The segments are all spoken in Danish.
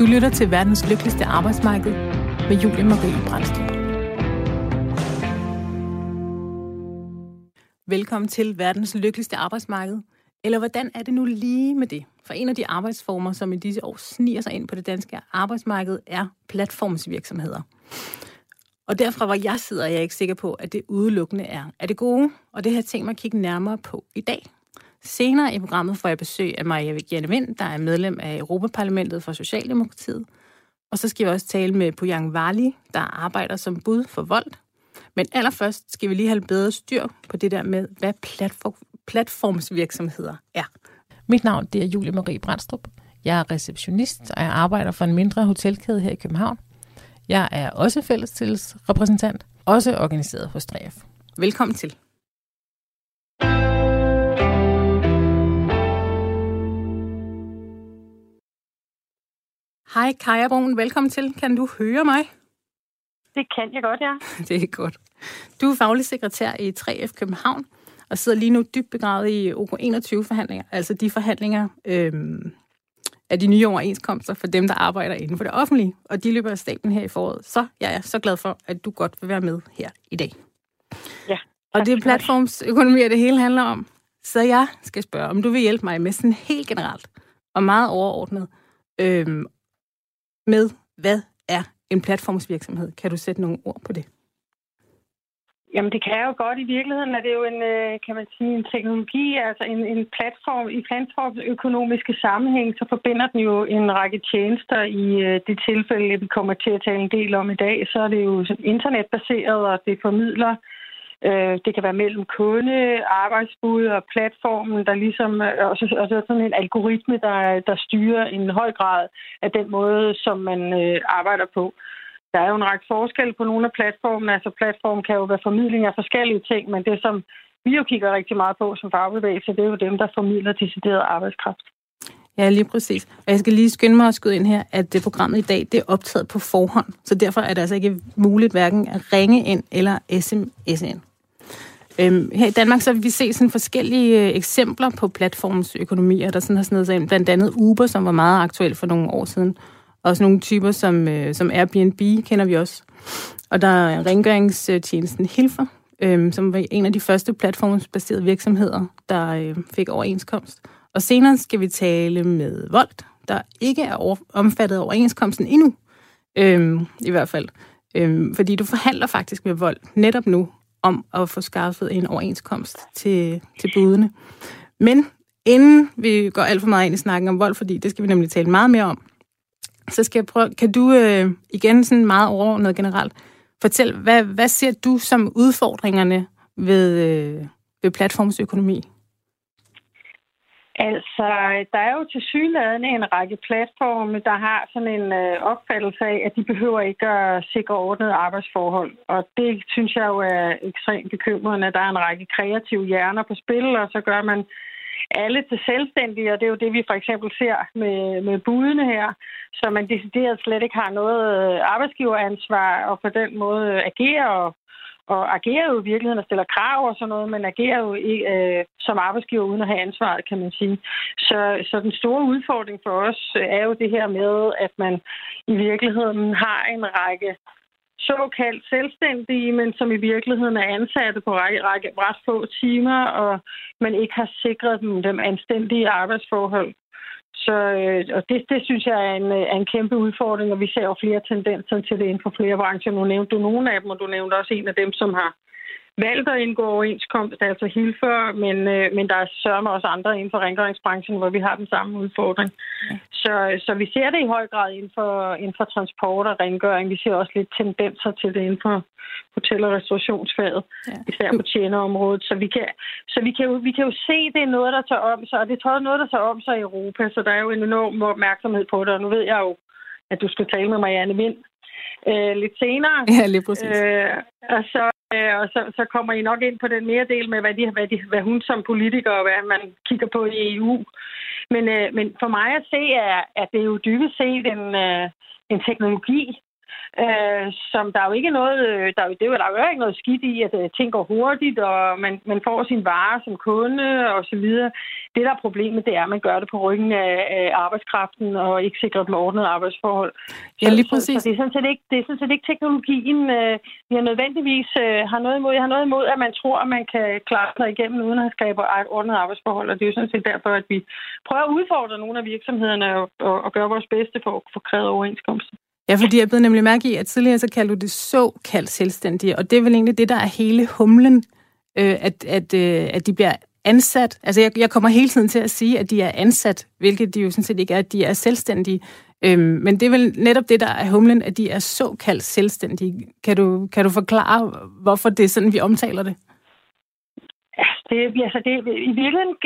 Du lytter til verdens lykkeligste arbejdsmarked med Julie Marie Brandstrup. Velkommen til verdens lykkeligste arbejdsmarked. Eller hvordan er det nu lige med det? For en af de arbejdsformer, som i disse år sniger sig ind på det danske arbejdsmarked, er platformsvirksomheder. Og derfra, hvor jeg sidder, er jeg ikke sikker på, at det udelukkende er, er det gode. Og det har jeg tænkt mig at kigge nærmere på i dag. Senere i programmet får jeg besøg af Maja Vigiane Vind, der er medlem af Europaparlamentet for Socialdemokratiet. Og så skal vi også tale med Pujang Vali, der arbejder som bud for vold. Men allerførst skal vi lige have bedre styr på det der med, hvad platform, platformsvirksomheder er. Mit navn det er Julie Marie Brandstrup. Jeg er receptionist, og jeg arbejder for en mindre hotelkæde her i København. Jeg er også fællestilsrepræsentant, også organiseret hos 3F. Velkommen til. Hej Kaja Brun, velkommen til. Kan du høre mig? Det kan jeg godt, ja. Det er godt. Du er faglig sekretær i 3F København, og sidder lige nu dybt begravet i OK21-forhandlinger, altså de forhandlinger øhm, af de nye overenskomster for dem, der arbejder inden for det offentlige, og de løber af staten her i foråret. Så jeg er så glad for, at du godt vil være med her i dag. Ja. Og det er platformsøkonomi, det hele handler om. Så jeg skal spørge, om du vil hjælpe mig med sådan helt generelt og meget overordnet øhm, med, hvad er en platformsvirksomhed? Kan du sætte nogle ord på det? Jamen, det kan jeg jo godt i virkeligheden. at det er jo en, øh, kan man sige, en teknologi, altså en, en platform. I platformøkonomiske sammenhæng, så forbinder den jo en række tjenester i øh, det tilfælde, vi kommer til at tale en del om i dag. Så er det jo internetbaseret, og det formidler Øh, Øh, det kan være mellem kunde, arbejdsbud og platformen, der ligesom, øh, og så, og så sådan en algoritme, der, der styrer en høj grad af den måde, som man øh, arbejder på. Der er jo en række forskel på nogle af platformene. Altså platformen kan jo være formidling af forskellige ting, men det som vi jo kigger rigtig meget på som fagbevægelse, det er jo dem, der formidler decideret arbejdskraft. Ja, lige præcis. Og jeg skal lige skynde mig at skyde ind her, at det programmet i dag, det er optaget på forhånd. Så derfor er det altså ikke muligt hverken at ringe ind eller sms ind. Øhm, her i Danmark så vil vi se sådan forskellige øh, eksempler på platformsøkonomier, der sådan har snedet sig ind. Blandt andet Uber, som var meget aktuel for nogle år siden. Og sådan nogle typer som, øh, som Airbnb kender vi også. Og der er rengøringstjenesten Hilfer, øh, som var en af de første platformsbaserede virksomheder, der øh, fik overenskomst. Og senere skal vi tale med Volt, der ikke er over, omfattet af overenskomsten endnu. Øh, I hvert fald. Øh, fordi du forhandler faktisk med Volt netop nu om at få skaffet en overenskomst til, til budene. Men inden vi går alt for meget ind i snakken om vold, fordi det skal vi nemlig tale meget mere om, så skal jeg prøve, kan du øh, igen sådan meget overordnet generelt fortælle, hvad, hvad ser du som udfordringerne ved, øh, ved platformsøkonomi? Altså, der er jo til sygeladende en række platforme, der har sådan en øh, opfattelse af, at de behøver ikke at sikre ordnet arbejdsforhold. Og det synes jeg jo er ekstremt bekymrende. Der er en række kreative hjerner på spil, og så gør man alle til selvstændige, og det er jo det, vi for eksempel ser med, med budene her, så man decideret slet ikke har noget øh, arbejdsgiveransvar, og på den måde øh, agerer og og agerer jo i virkeligheden og stiller krav og sådan noget, men agerer jo ikke, øh, som arbejdsgiver uden at have ansvaret, kan man sige. Så, så den store udfordring for os øh, er jo det her med, at man i virkeligheden har en række såkaldt selvstændige, men som i virkeligheden er ansatte på række, række ret få timer, og man ikke har sikret dem, dem anstændige arbejdsforhold. Så øh, og det, det synes jeg er en, øh, er en kæmpe udfordring, og vi ser jo flere tendenser til det inden for flere brancher. Nu nævnte du nogle af dem, og du nævnte også en af dem, som har valgt at indgå overenskomst, altså Hilfer, men, øh, men der er sørme også andre inden for rengøringsbranchen, hvor vi har den samme udfordring. Ja. Så, så vi ser det i høj grad inden for, inden for transport og rengøring. Vi ser også lidt tendenser til det inden for hotel- og restaurationsfaget, ja. især på tjenerområdet. Så vi kan, så vi kan, jo, vi kan jo se, at det er noget, der tager om sig, og det er noget, der tager om sig i Europa, så der er jo en enorm opmærksomhed på det, og nu ved jeg jo, at du skal tale med Marianne Vind øh, lidt senere. Ja, lige præcis. Øh, og så Øh, og så, så kommer I nok ind på den mere del med, hvad, de, hvad, de, hvad hun som politiker og hvad man kigger på i EU. Men, øh, men for mig at se, er, at det er jo dybest set en, øh, en teknologi, øh, som der er jo ikke noget, øh, der, er, det er jo, der er jo ikke noget skidt i, at øh, ting går hurtigt, og man, man får sin vare som kunde og så videre. Det, der er problemet, det er, at man gør det på ryggen af, af arbejdskraften og ikke sikrer dem ordnet arbejdsforhold. Ja, lige præcis. Så, så det, er sådan set ikke, det er sådan set ikke teknologien, øh, vi har nødvendigvis øh, har noget imod. Jeg har noget imod, at man tror, at man kan klare sig igennem uden at skabe ordnet arbejdsforhold, og det er jo sådan set derfor, at vi prøver at udfordre nogle af virksomhederne og, og, og gøre vores bedste for at få krævet overenskomster. Ja, fordi jeg blev nemlig mærke i, at tidligere så kaldte du det såkaldt selvstændige, og det er vel egentlig det, der er hele humlen, øh, at, at, øh, at de bliver ansat. Altså, jeg, jeg kommer hele tiden til at sige, at de er ansat, hvilket de jo sådan set ikke er, at de er selvstændige. Øhm, men det er vel netop det, der er humlen, at de er såkaldt selvstændige. Kan du, kan du forklare, hvorfor det er sådan, vi omtaler det? Det, altså det, I virkeligheden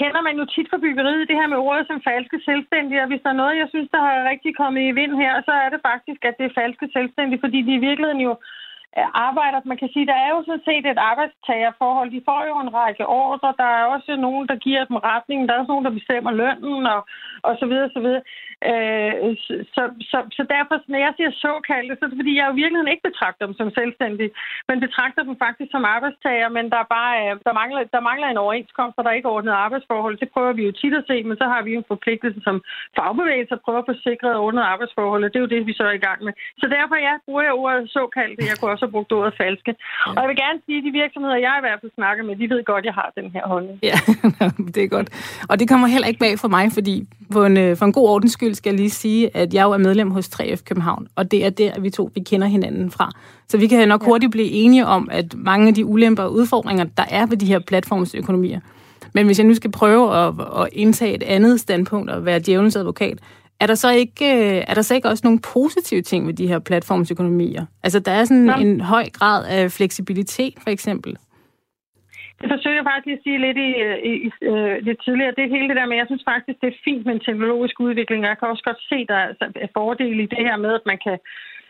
kender man jo tit for byggeriet det her med ordet som falske selvstændige, og hvis der er noget, jeg synes, der har rigtig kommet i vind her, så er det faktisk, at det er falske selvstændige, fordi de i virkeligheden jo Øh, arbejder, man kan sige, der er jo sådan set et arbejdstagerforhold. De får jo en række ordre. Der er også nogen, der giver dem retningen. Der er også nogen, der bestemmer lønnen og, og så videre, så videre. Øh, så, så, så derfor, når jeg siger såkaldte, så er det fordi, jeg jo virkelig ikke betragter dem som selvstændige, men betragter dem faktisk som arbejdstager, men der, er bare, øh, der, mangler, der mangler en overenskomst, og der er ikke ordnet arbejdsforhold. Det prøver vi jo tit at se, men så har vi en forpligtelse som fagbevægelse at prøve at få sikret ordnet arbejdsforhold, og det er jo det, vi så er i gang med. Så derfor, ja, bruger jeg ordet såkaldte. Jeg kunne også have brugt ordet falske. Og jeg vil gerne sige, at de virksomheder, jeg i hvert fald snakker med, de ved godt, at jeg har den her holdning. Ja, det er godt. Og det kommer heller ikke bag for mig, fordi på en, øh, for en god ordens skyld skal jeg lige sige, at jeg jo er medlem hos 3F København, og det er der, vi to vi kender hinanden fra. Så vi kan nok hurtigt blive enige om, at mange af de ulemper og udfordringer, der er ved de her platformsøkonomier. Men hvis jeg nu skal prøve at, at indtage et andet standpunkt og være djævelens advokat, er der, så ikke, øh, er der så ikke også nogle positive ting ved de her platformsøkonomier? Altså, der er sådan ja. en høj grad af fleksibilitet, for eksempel. Det forsøger jeg faktisk at sige lidt i, i, i uh, lidt tidligere. Det hele det der med, jeg synes faktisk, det er fint med en teknologisk udvikling. Jeg kan også godt se, der er fordele i det her med, at man kan,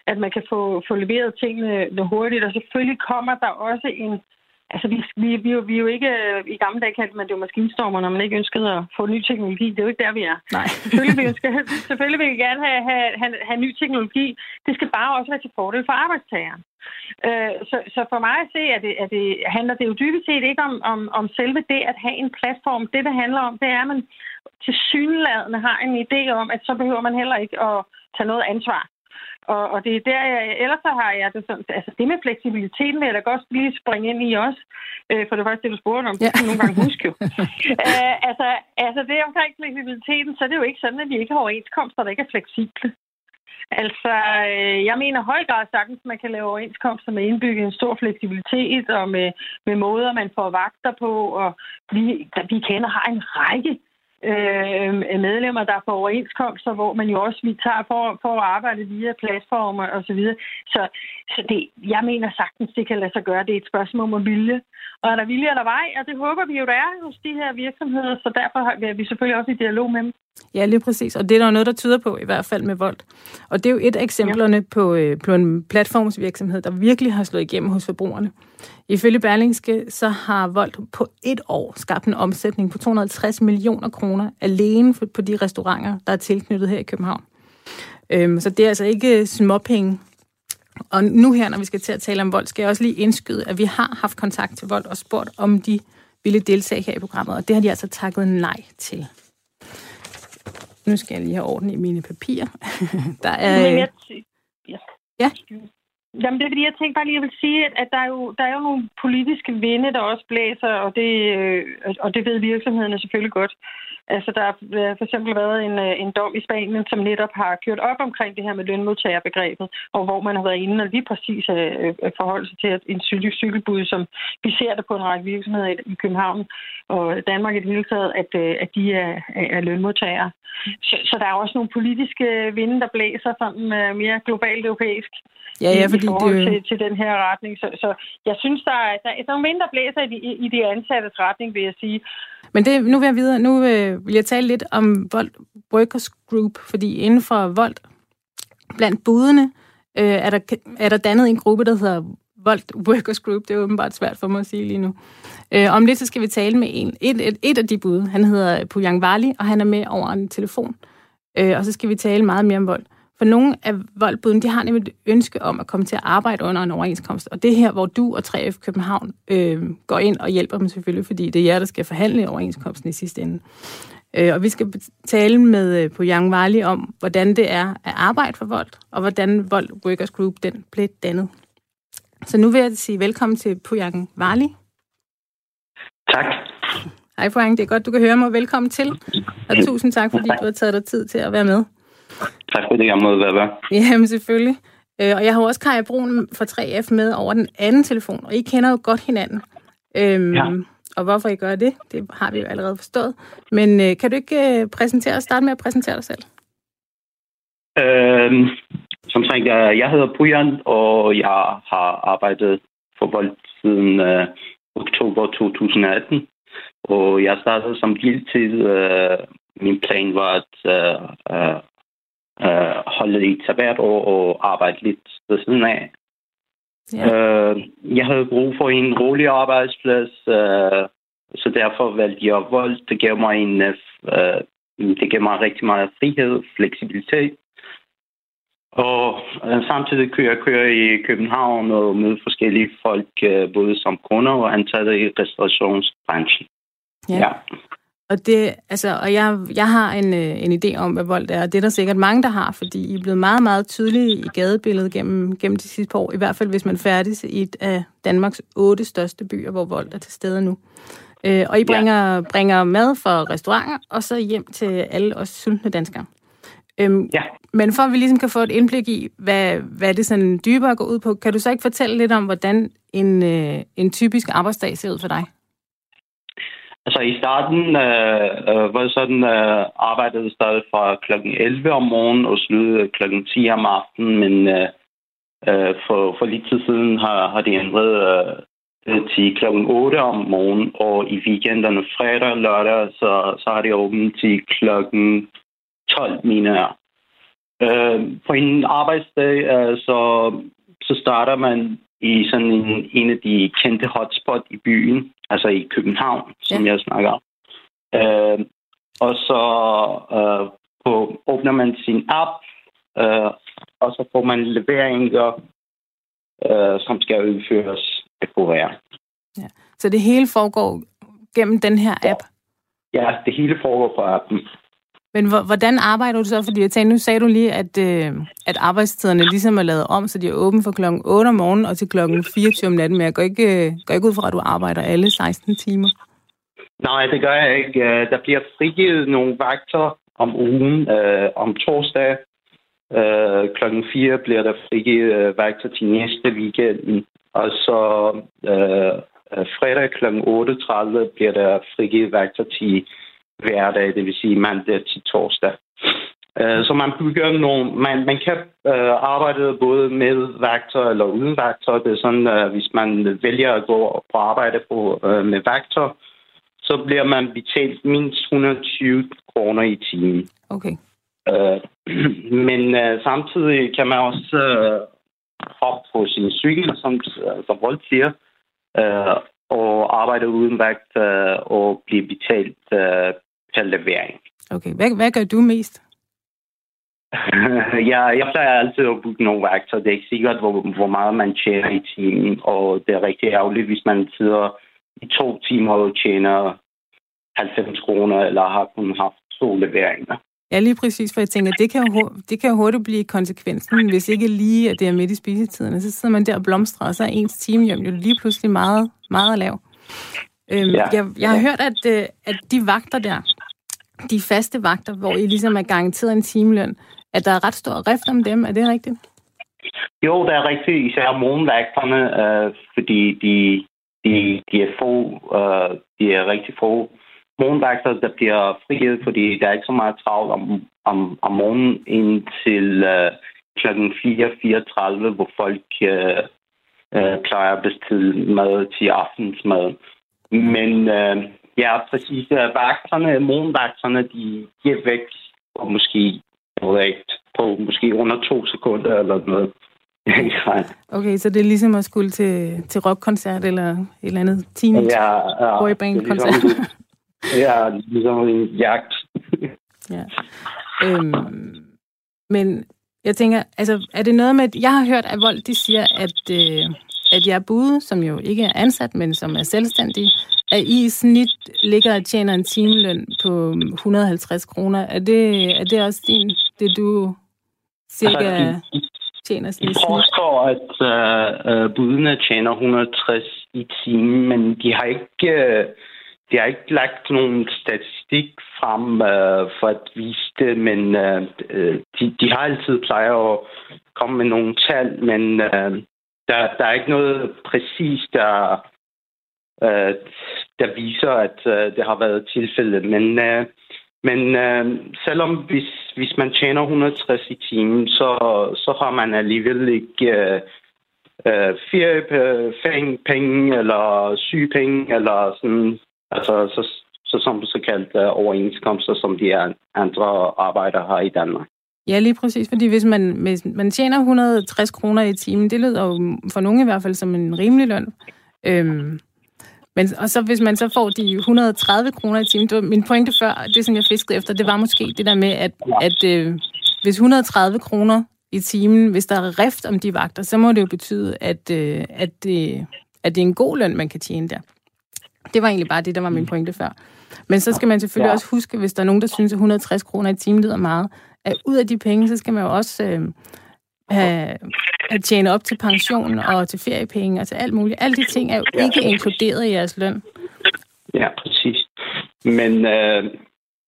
at man kan få, få leveret tingene hurtigt. Og selvfølgelig kommer der også en, Altså, vi, vi, vi, vi er jo ikke... I gamle dage kaldte man det jo maskinstormer, når man ikke ønskede at få ny teknologi. Det er jo ikke der, vi er. Nej. selvfølgelig, vil, ønske, selvfølgelig vil vi gerne have, have, have, have ny teknologi. Det skal bare også være til fordel for arbejdstageren. Øh, så, så for mig at se, at det, at det handler det jo dybest set ikke om, om, om selve det at have en platform. Det, det handler om, det er, at man til synlædende har en idé om, at så behøver man heller ikke at tage noget ansvar. Og, og det er der, jeg, ellers så har jeg det sådan, altså det med fleksibiliteten vil jeg da godt lige springe ind i også, øh, for det var faktisk det, du spurgte om, det ja. kan nogle gange huske jo. øh, altså, altså det omkring fleksibiliteten, så er det jo ikke sådan, at vi ikke har overenskomster, der ikke er fleksible. Altså, øh, jeg mener høj grad sagtens, at man kan lave overenskomster med indbygget en stor fleksibilitet og med, med måder, man får vagter på. Og vi, vi kender har en række øh, medlemmer, der får overenskomster, hvor man jo også vi tager for, for at arbejde via platformer og så videre. Så, så det, jeg mener sagtens, det kan lade sig gøre. Det er et spørgsmål om vilje. Og er der vilje eller vej? Og det håber vi jo, der er hos de her virksomheder, så derfor er vi selvfølgelig også i dialog med dem. Ja, lige præcis. Og det er der noget, der tyder på, i hvert fald med vold. Og det er jo et af eksemplerne ja. på, øh, på en platformsvirksomhed, der virkelig har slået igennem hos forbrugerne. Ifølge Berlingske, så har Volt på et år skabt en omsætning på 250 millioner kroner alene på de restauranter, der er tilknyttet her i København. Øhm, så det er altså ikke småpenge. Og nu her, når vi skal til at tale om vold, skal jeg også lige indskyde, at vi har haft kontakt til vold og spurgt, om de ville deltage her i programmet, og det har de altså takket nej til. Nu skal jeg lige have orden i mine papirer. der er... Men jeg, ja. ja. Jamen, det er fordi, jeg tænkte bare lige, at jeg vil sige, at, at der, er jo, der er jo nogle politiske vinde, der også blæser, og det, øh, og det ved virksomhederne selvfølgelig godt. Altså, der har for eksempel været en, øh, en dom i Spanien, som netop har kørt op omkring det her med lønmodtagerbegrebet, og hvor man har været inde og lige præcis øh, øh forholde sig til at en cykel, cykelbud, som vi ser det på en række virksomheder i, København og Danmark i det hele taget, at, at de er, er lønmodtagere. Så, så der er også nogle politiske vinde, der blæser sådan mere globalt europæisk. Ja, ja, fordi i forhold det... til, til den her retning. Så, så jeg synes, der er, der er nogle mindre blæser i de, i de ansattes retning, vil jeg sige. Men det, nu vil jeg videre. Nu øh, vil jeg tale lidt om Volt Workers Group, fordi inden for Volt, blandt budene, øh, er, der, er der dannet en gruppe, der hedder Volt Workers Group. Det er åbenbart svært for mig at sige lige nu. Øh, om lidt, så skal vi tale med en. Et, et, et af de bud, han hedder Pujang Vali, og han er med over en telefon. Øh, og så skal vi tale meget mere om vold. For nogle af voldbuden, de har nemlig et ønske om at komme til at arbejde under en overenskomst. Og det her, hvor du og 3F København øh, går ind og hjælper dem selvfølgelig, fordi det er jer, der skal forhandle overenskomsten i sidste ende. Øh, og vi skal tale med øh, på Young Valley om, hvordan det er at arbejde for Vold, og hvordan Vold Workers Group den blev dannet. Så nu vil jeg sige velkommen til Pujang Vali. Tak. Hej Pujang, det er godt, du kan høre mig. Velkommen til. Og tusind tak, fordi du har taget dig tid til at være med. Tak fordi jeg måtte være. Jamen selvfølgelig. Øh, og jeg har også Kaja Brun fra 3F med over den anden telefon, og I kender jo godt hinanden. Øhm, ja. Og hvorfor I gør det, det har vi jo allerede forstået. Men øh, kan du ikke øh, præsentere, starte med at præsentere dig selv? Øhm, som sagt, jeg, jeg hedder Pujan, og jeg har arbejdet for Vold siden øh, oktober 2018. Og jeg startede som deltid. Øh, min plan var at øh, øh, øh holde i sabbat år og arbejde lidt ved siden af. Ja. Øh, jeg havde brug for en rolig arbejdsplads, øh, så derfor valgte jeg vold. Det gav mig en, øh, det gav mig rigtig meget frihed, fleksibilitet. Og øh, samtidig kunne jeg køre i København og møde forskellige folk, øh, både som kunder og ansatte i restaurationsbranchen. Ja. ja. Og, det, altså, og jeg, jeg har en, øh, en idé om, hvad vold er, og det er der sikkert mange, der har, fordi I er blevet meget, meget tydelige i gadebilledet gennem, gennem de sidste par år, i hvert fald hvis man færdes i et af Danmarks otte største byer, hvor vold er til stede nu. Øh, og I bringer, ja. bringer mad fra restauranter, og så hjem til alle os sultne danskere. Øhm, ja. Men for at vi ligesom kan få et indblik i, hvad, hvad det sådan dybere går ud på, kan du så ikke fortælle lidt om, hvordan en, øh, en typisk arbejdsdag ser ud for dig? Altså i starten øh, øh, var det sådan, øh, arbejdede stadig fra kl. 11 om morgenen og sluttede øh, kl. 10 om aftenen, men øh, øh, for, for lidt tid siden har, har det ændret øh, øh til kl. 8 om morgenen, og i weekenderne fredag og lørdag, så, så har det åbent til kl. 12, mener jeg. Øh, på en arbejdsdag, øh, så, så starter man i sådan en, en af de kendte hotspot i byen, altså i København, som ja. jeg snakker om. Øh, og så øh, på, åbner man sin app, øh, og så får man leveringer, øh, som skal udføres af kurier. Ja. Så det hele foregår gennem den her app? Ja, ja det hele foregår på appen. Men hvordan arbejder du så? Fordi jeg tænkte, nu sagde du lige, at, øh, at arbejdstiderne ligesom er lavet om, så de er åbne fra klokken 8 om morgenen og til klokken 24 om natten. Men jeg går ikke, øh, går ikke ud fra, at du arbejder alle 16 timer. Nej, det gør jeg ikke. Øh, der bliver frigivet nogle vagter om ugen. Øh, om torsdag øh, klokken 4 bliver der frigivet øh, vagter til næste weekend. Og så øh, øh fredag kl. 8.30 bliver der frigivet vagter til hverdag, det vil sige mandag til torsdag. Uh, så man bygger nogle, man, man kan uh, arbejde både med værktøj eller uden værktøj. Det er sådan, uh, hvis man vælger at gå på arbejde på, uh, med værktøj, så bliver man betalt mindst 120 kroner i timen. Okay. Uh, men uh, samtidig kan man også uh, hoppe på sin cykel, som, som Volt siger, uh, og arbejde uden vægt uh, og blive betalt uh, til levering. Okay, hvad, hvad gør du mest? ja, jeg plejer altid at booke nogle værktøj. Det er ikke sikkert, hvor, hvor meget man tjener i timen, og det er rigtig ærgerligt, hvis man sidder i to timer og tjener 90 kroner, eller har kun haft to leveringer. Ja, lige præcis, for jeg tænker, det kan jo, det kan jo hurtigt blive konsekvensen, hvis ikke lige at det er midt i spisetiderne. Så sidder man der og blomstrer, og så er ens timehjem jo lige pludselig meget, meget lav. Øhm, ja. jeg, jeg har hørt, at, øh, at de vagter der, de faste vagter, hvor I ligesom er garanteret en timeløn, at der er ret stor rift om dem. Er det rigtigt? Jo, det er rigtigt. Især morgenvagterne, øh, fordi de, de, de, er få, øh, de er rigtig få morgenvagter, der bliver frigivet, fordi der er ikke så meget travlt om, om, om morgenen indtil øh, klokken 4.34, hvor folk øh, øh, plejer at bestille mad til aftensmad. Men øh, Ja, præcis. Vagterne, morgenvagterne, de giver væk på måske, på måske under to sekunder eller noget. okay, så det er ligesom at skulle til, til rockkoncert eller et eller andet team ja, ja, boyband-koncert. Ligesom, ja, ligesom en jagt. ja. Øhm, men Jeg tænker, altså, er det noget med... Jeg har hørt, at Vold, de siger, at, øh, at jeg bude, som jo ikke er ansat, men som er selvstændig, at I i snit ligger og tjener en timeløn på 150 kroner. Er det, er det også din, det du cirka altså, tjener sådan i snit? Jeg påstår, at uh, budene tjener 160 i timen, men de har ikke... Uh, de har ikke lagt nogen statistik frem uh, for at vise det, men uh, de, de har altid plejer at komme med nogle tal, men uh, der, der er ikke noget præcis, der, øh, der viser, at øh, det har været tilfældet. Men, øh, men øh, selvom hvis, hvis man tjener 160 i timen, så, så har man alligevel ikke øh, uh, feriepenge eller sygepenge eller sådan Altså, så, så som såkaldt uh, øh, overenskomster, som de er andre arbejdere har i Danmark. Ja, lige præcis, fordi hvis man, hvis man tjener 160 kroner i timen, det lyder jo for nogen i hvert fald som en rimelig løn. Øhm, men, og så hvis man så får de 130 kroner i timen, det var min pointe før, det som jeg fiskede efter, det var måske det der med, at, at øh, hvis 130 kroner i timen, hvis der er rift om de vagter, så må det jo betyde, at, øh, at, det, at det er en god løn, man kan tjene der. Det var egentlig bare det, der var min pointe før. Men så skal man selvfølgelig ja. også huske, hvis der er nogen, der synes, at 160 kroner i timen lyder meget, at ud af de penge, så skal man jo også øh, have, tjene op til pension og til feriepenge og til alt muligt. Alle de ting er jo ja. ikke inkluderet i jeres løn. Ja, præcis. Men øh,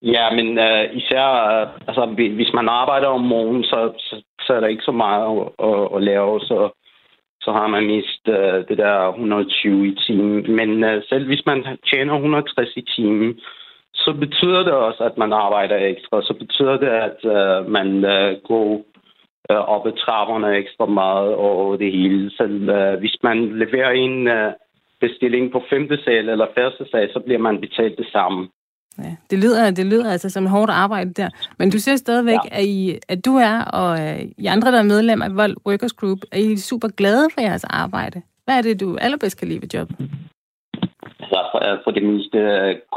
ja, men øh, især øh, altså, hvis man arbejder om morgenen, så, så, så er der ikke så meget at, at, at lave, så så har man mist øh, det der 120 i timen. Men øh, selv hvis man tjener 160 i timen, så betyder det også, at man arbejder ekstra. Så betyder det, at øh, man øh, går øh, op ad trapperne ekstra meget og det hele. Så øh, hvis man leverer en øh, bestilling på femte sal eller første sal, så bliver man betalt det samme. Ja, det lyder, det lyder altså som hårdt arbejde der. Men du siger stadigvæk, ja. at, I, at du er, og uh, I andre, der er medlem af Vold Workers Group, er I super glade for jeres arbejde. Hvad er det, du allerbedst kan lide ved jobbet? Altså, for, for det meste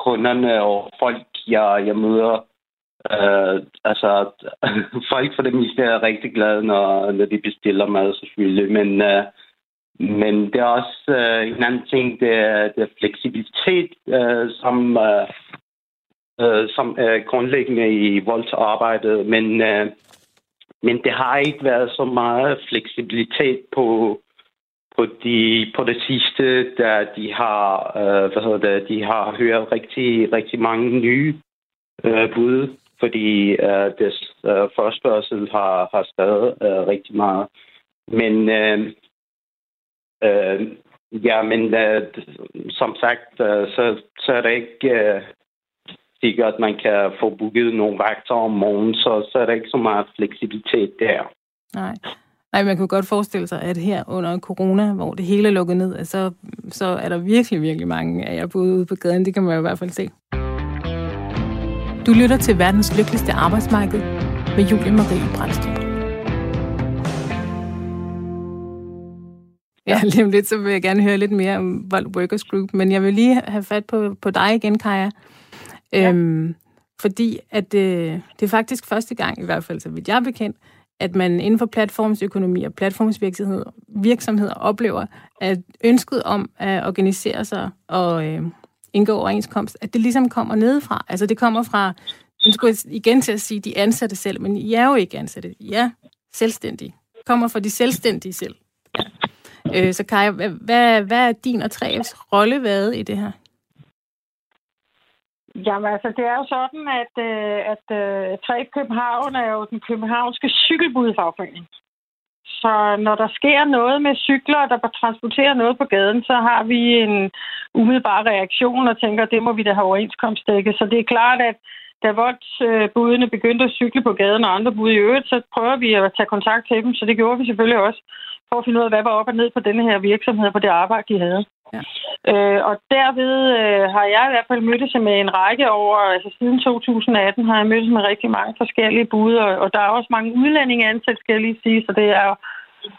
kunderne og folk, jeg, jeg møder, uh, altså, folk for det meste er rigtig glade, når, når de bestiller mad, selvfølgelig. Men, uh, men det er også uh, en anden ting, det er, det er fleksibilitet, uh, som... Uh, øh, som er grundlæggende i voldsarbejdet, men, øh, men det har ikke været så meget fleksibilitet på på, de, på det sidste, da de har, øh, hvad hedder det, de har hørt rigtig, rigtig mange nye øh, bud, fordi øh, deres øh, forspørgsel har, har stadig øh, rigtig meget. Men øh, øh, ja, men øh, som sagt, øh, så, så er det ikke øh, sikkert, at man kan få booket nogle vagter om morgenen, så, så er der ikke så meget fleksibilitet der. Nej. Nej, man kunne godt forestille sig, at her under corona, hvor det hele er lukket ned, så, så er der virkelig, virkelig mange af jer boet ude på gaden. Det kan man jo i hvert fald se. Du lytter til verdens lykkeligste arbejdsmarked med Julie Marie Brandstrup. Ja, lige om lidt, så vil jeg gerne høre lidt mere om Vold Workers Group, men jeg vil lige have fat på, på dig igen, Kaja. Ja. Øhm, fordi at øh, det er faktisk første gang, i hvert fald så vidt jeg er bekendt, at man inden for platformsøkonomi og platformsvirksomheder virksomheder oplever, at ønsket om at organisere sig og øh, indgå overenskomst, at det ligesom kommer nedefra. Altså det kommer fra, nu skulle jeg igen til at sige, de ansatte selv, men I er jo ikke ansatte. I er selvstændige. Det kommer fra de selvstændige selv. Ja. Øh, så Kaja, hvad, hvad er din og 3F's rolle været i det her? Jamen altså, det er jo sådan, at, øh, at øh, 3 København er jo den københavnske cykelbudfagforening. Så når der sker noget med cykler, der transporterer noget på gaden, så har vi en umiddelbar reaktion og tænker, at det må vi da have overenskomstdækket. Så det er klart, at da voldsbudene øh, begyndte at cykle på gaden og andre bud i øvrigt, så prøver vi at tage kontakt til dem, så det gjorde vi selvfølgelig også for at finde ud af, hvad var op og ned på denne her virksomhed, på det arbejde, de havde. Ja. Øh, og derved øh, har jeg i hvert fald mødtes med en række over, altså siden 2018 har jeg mødtes med rigtig mange forskellige bud, og, og der er også mange udlændinge ansat, skal jeg lige sige, så det er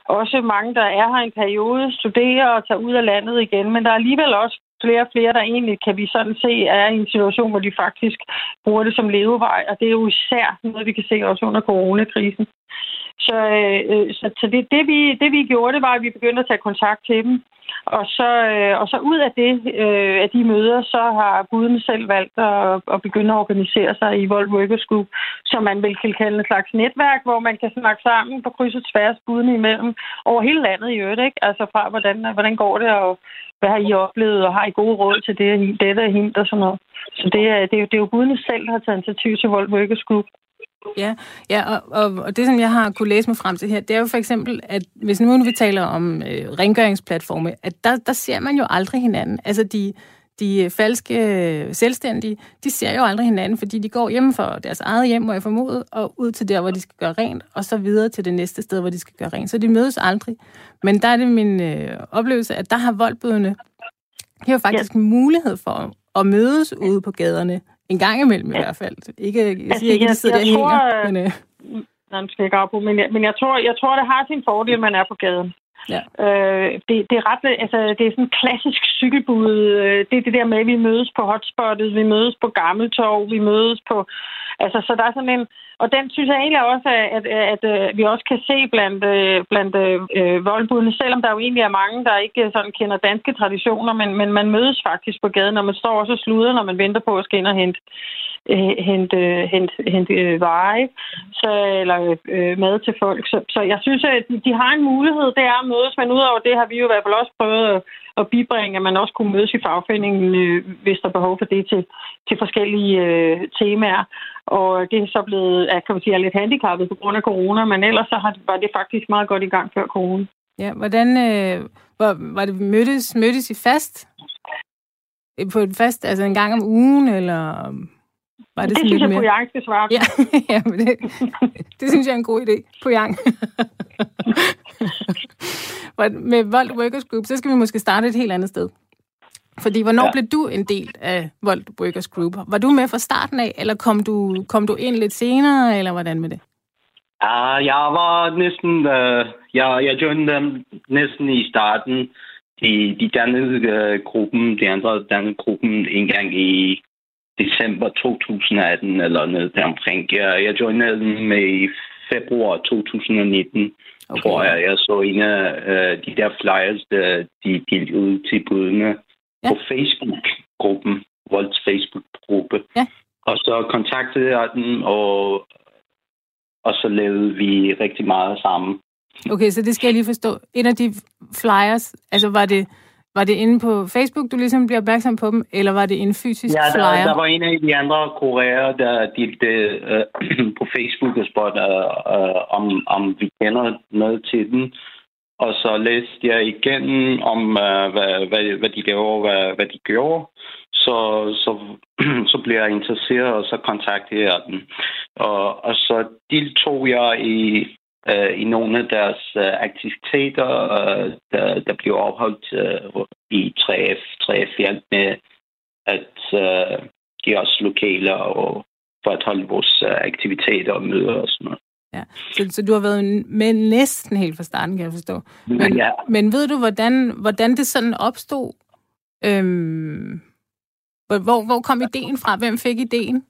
også mange, der er her en periode, studerer og tager ud af landet igen, men der er alligevel også flere og flere, der egentlig, kan vi sådan se, er i en situation, hvor de faktisk bruger det som levevej, og det er jo især noget, vi kan se også under coronakrisen. Så, øh, så, så det, det, vi, det, vi gjorde, det var, at vi begyndte at tage kontakt til dem. Og så, øh, og så ud af det, øh, af de møder, så har guden selv valgt at, at begynde at organisere sig i Vold Workers Group, som man vil kalde en slags netværk, hvor man kan snakke sammen på kryds og tværs budene imellem over hele landet i øvrigt. Ikke? Altså fra, hvordan, hvordan går det, og hvad har I oplevet, og har I gode råd til det, dette og hint og sådan noget. Så det er, det er, det er jo budene selv, der har taget initiativ til Vold Workers Group. Ja, ja og, og, og det, som jeg har kunne læse mig frem til her, det er jo for eksempel, at hvis nu vi taler om øh, rengøringsplatforme, at der, der ser man jo aldrig hinanden. Altså de, de falske selvstændige, de ser jo aldrig hinanden, fordi de går hjem for deres eget hjem, må jeg formode, og ud til der, hvor de skal gøre rent, og så videre til det næste sted, hvor de skal gøre rent. Så de mødes aldrig. Men der er det min øh, oplevelse, at der har voldbødene, de har faktisk ja. mulighed for at mødes ude på gaderne en gang imellem ja. i hvert fald. Ikke, jeg siger altså, ikke, at de sidder der tror, hænger, men... Øh... Nej, skal ikke på, men, jeg, men jeg, tror, jeg tror, det har sin fordel, at man er på gaden. Ja. Øh, det, det, er ret, altså, det er sådan en klassisk cykelbud. Øh, det er det der med, at vi mødes på hotspottet, vi mødes på Gammeltorv, vi mødes på... Altså, så der er sådan en... Og den synes jeg egentlig også, at, at, at, at vi også kan se blandt, øh, blandt øh, voldbudene, selvom der jo egentlig er mange, der ikke sådan kender danske traditioner, men, men man mødes faktisk på gaden, når man står også og sluder, når man venter på at skal ind og hente Øh, hente, hente, hente øh, veje så, eller øh, mad til folk. Så, så jeg synes, at de, de har en mulighed, det er at mødes, men udover det har vi jo i hvert fald også prøvet at, at bibringe, at man også kunne mødes i fagforeningen, øh, hvis der er behov for det til, til forskellige øh, temaer. Og det er så blevet, at, kan man sige, er lidt handicappet på grund af corona, men ellers så har, var det faktisk meget godt i gang før corona. Ja, hvordan øh, var, var det mødtes, mødtes I fast? Øh, på et fast, altså en gang om ugen, eller var det, det synes jeg, mere... Yang skal svare Ja, ja men det, det synes jeg er en god idé. Yang. Med Vold Workers Group, så skal vi måske starte et helt andet sted. Fordi hvornår ja. blev du en del af Vold Workers Group? Var du med fra starten af, eller kom du, kom du ind lidt senere, eller hvordan med det? Uh, jeg var næsten, uh, jeg, jeg joinede dem næsten i starten. De, de dannede uh, gruppen, de andre dannede gruppen en gang i december 2018 eller noget deromkring. Jeg, jeg joinede den med i februar 2019, okay. tror jeg. Jeg så en af uh, de der flyers, der de delte ud til budene ja. på Facebook-gruppen, Volds Facebook-gruppe. Ja. Og så kontaktede jeg den, og, og så lavede vi rigtig meget sammen. Okay, så det skal jeg lige forstå. En af de flyers, altså var det var det inde på Facebook, du ligesom bliver opmærksom på dem, eller var det en fysisk ja, flyer? Ja, der, der var en af de andre koreer, der delte øh, på Facebook og spurgte, øh, om, om vi kender noget til den. Og så læste jeg igen om, øh, hvad, hvad, hvad de laver, hvad, hvad de gjorde. Så, så, så bliver jeg interesseret, og så kontaktede jeg den. Og, og så deltog jeg i øh, i nogle af deres øh, aktiviteter, øh, der, der bliver opholdt øh, i 3F, 3F med at øh, give os lokaler og for at holde vores øh, aktiviteter og møder og sådan noget. Ja, så, så du har været med næsten helt fra starten, kan jeg forstå. Men, ja. men ved du, hvordan, hvordan det sådan opstod? Øhm, hvor, hvor kom ideen fra? Hvem fik ideen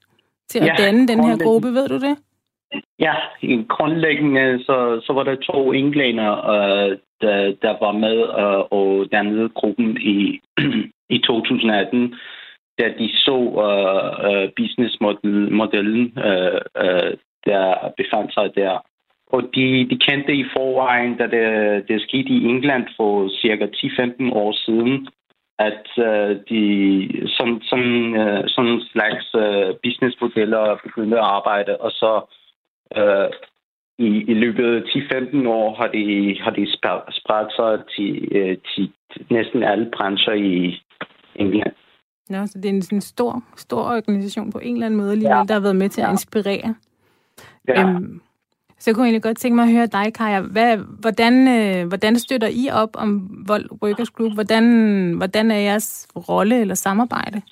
til at ja, danne den her gruppe? Ved du det? Ja, grundlæggende så, så var der to englænder, øh, der, der var med øh, og dannede gruppen i, i 2018, da de så øh, øh, businessmodellen, øh, øh, der befandt sig der. Og de, de kendte i forvejen, da det, det skete i England for cirka 10-15 år siden, at øh, de sådan, sådan, øh, sådan slags øh, businessmodeller begyndte at arbejde, og så Øh, i, I løbet af 10-15 år har de, har de spredt sig til, øh, til næsten alle brancher i England. Nå, så det er en sådan stor, stor organisation på en eller anden måde, lige ja. der har været med til at inspirere. Ja. Øhm, så jeg kunne egentlig godt tænke mig at høre dig, Kaja. Hvad, hvordan, øh, hvordan støtter I op om Vold Workers Group? Hvordan, hvordan er jeres rolle eller samarbejde?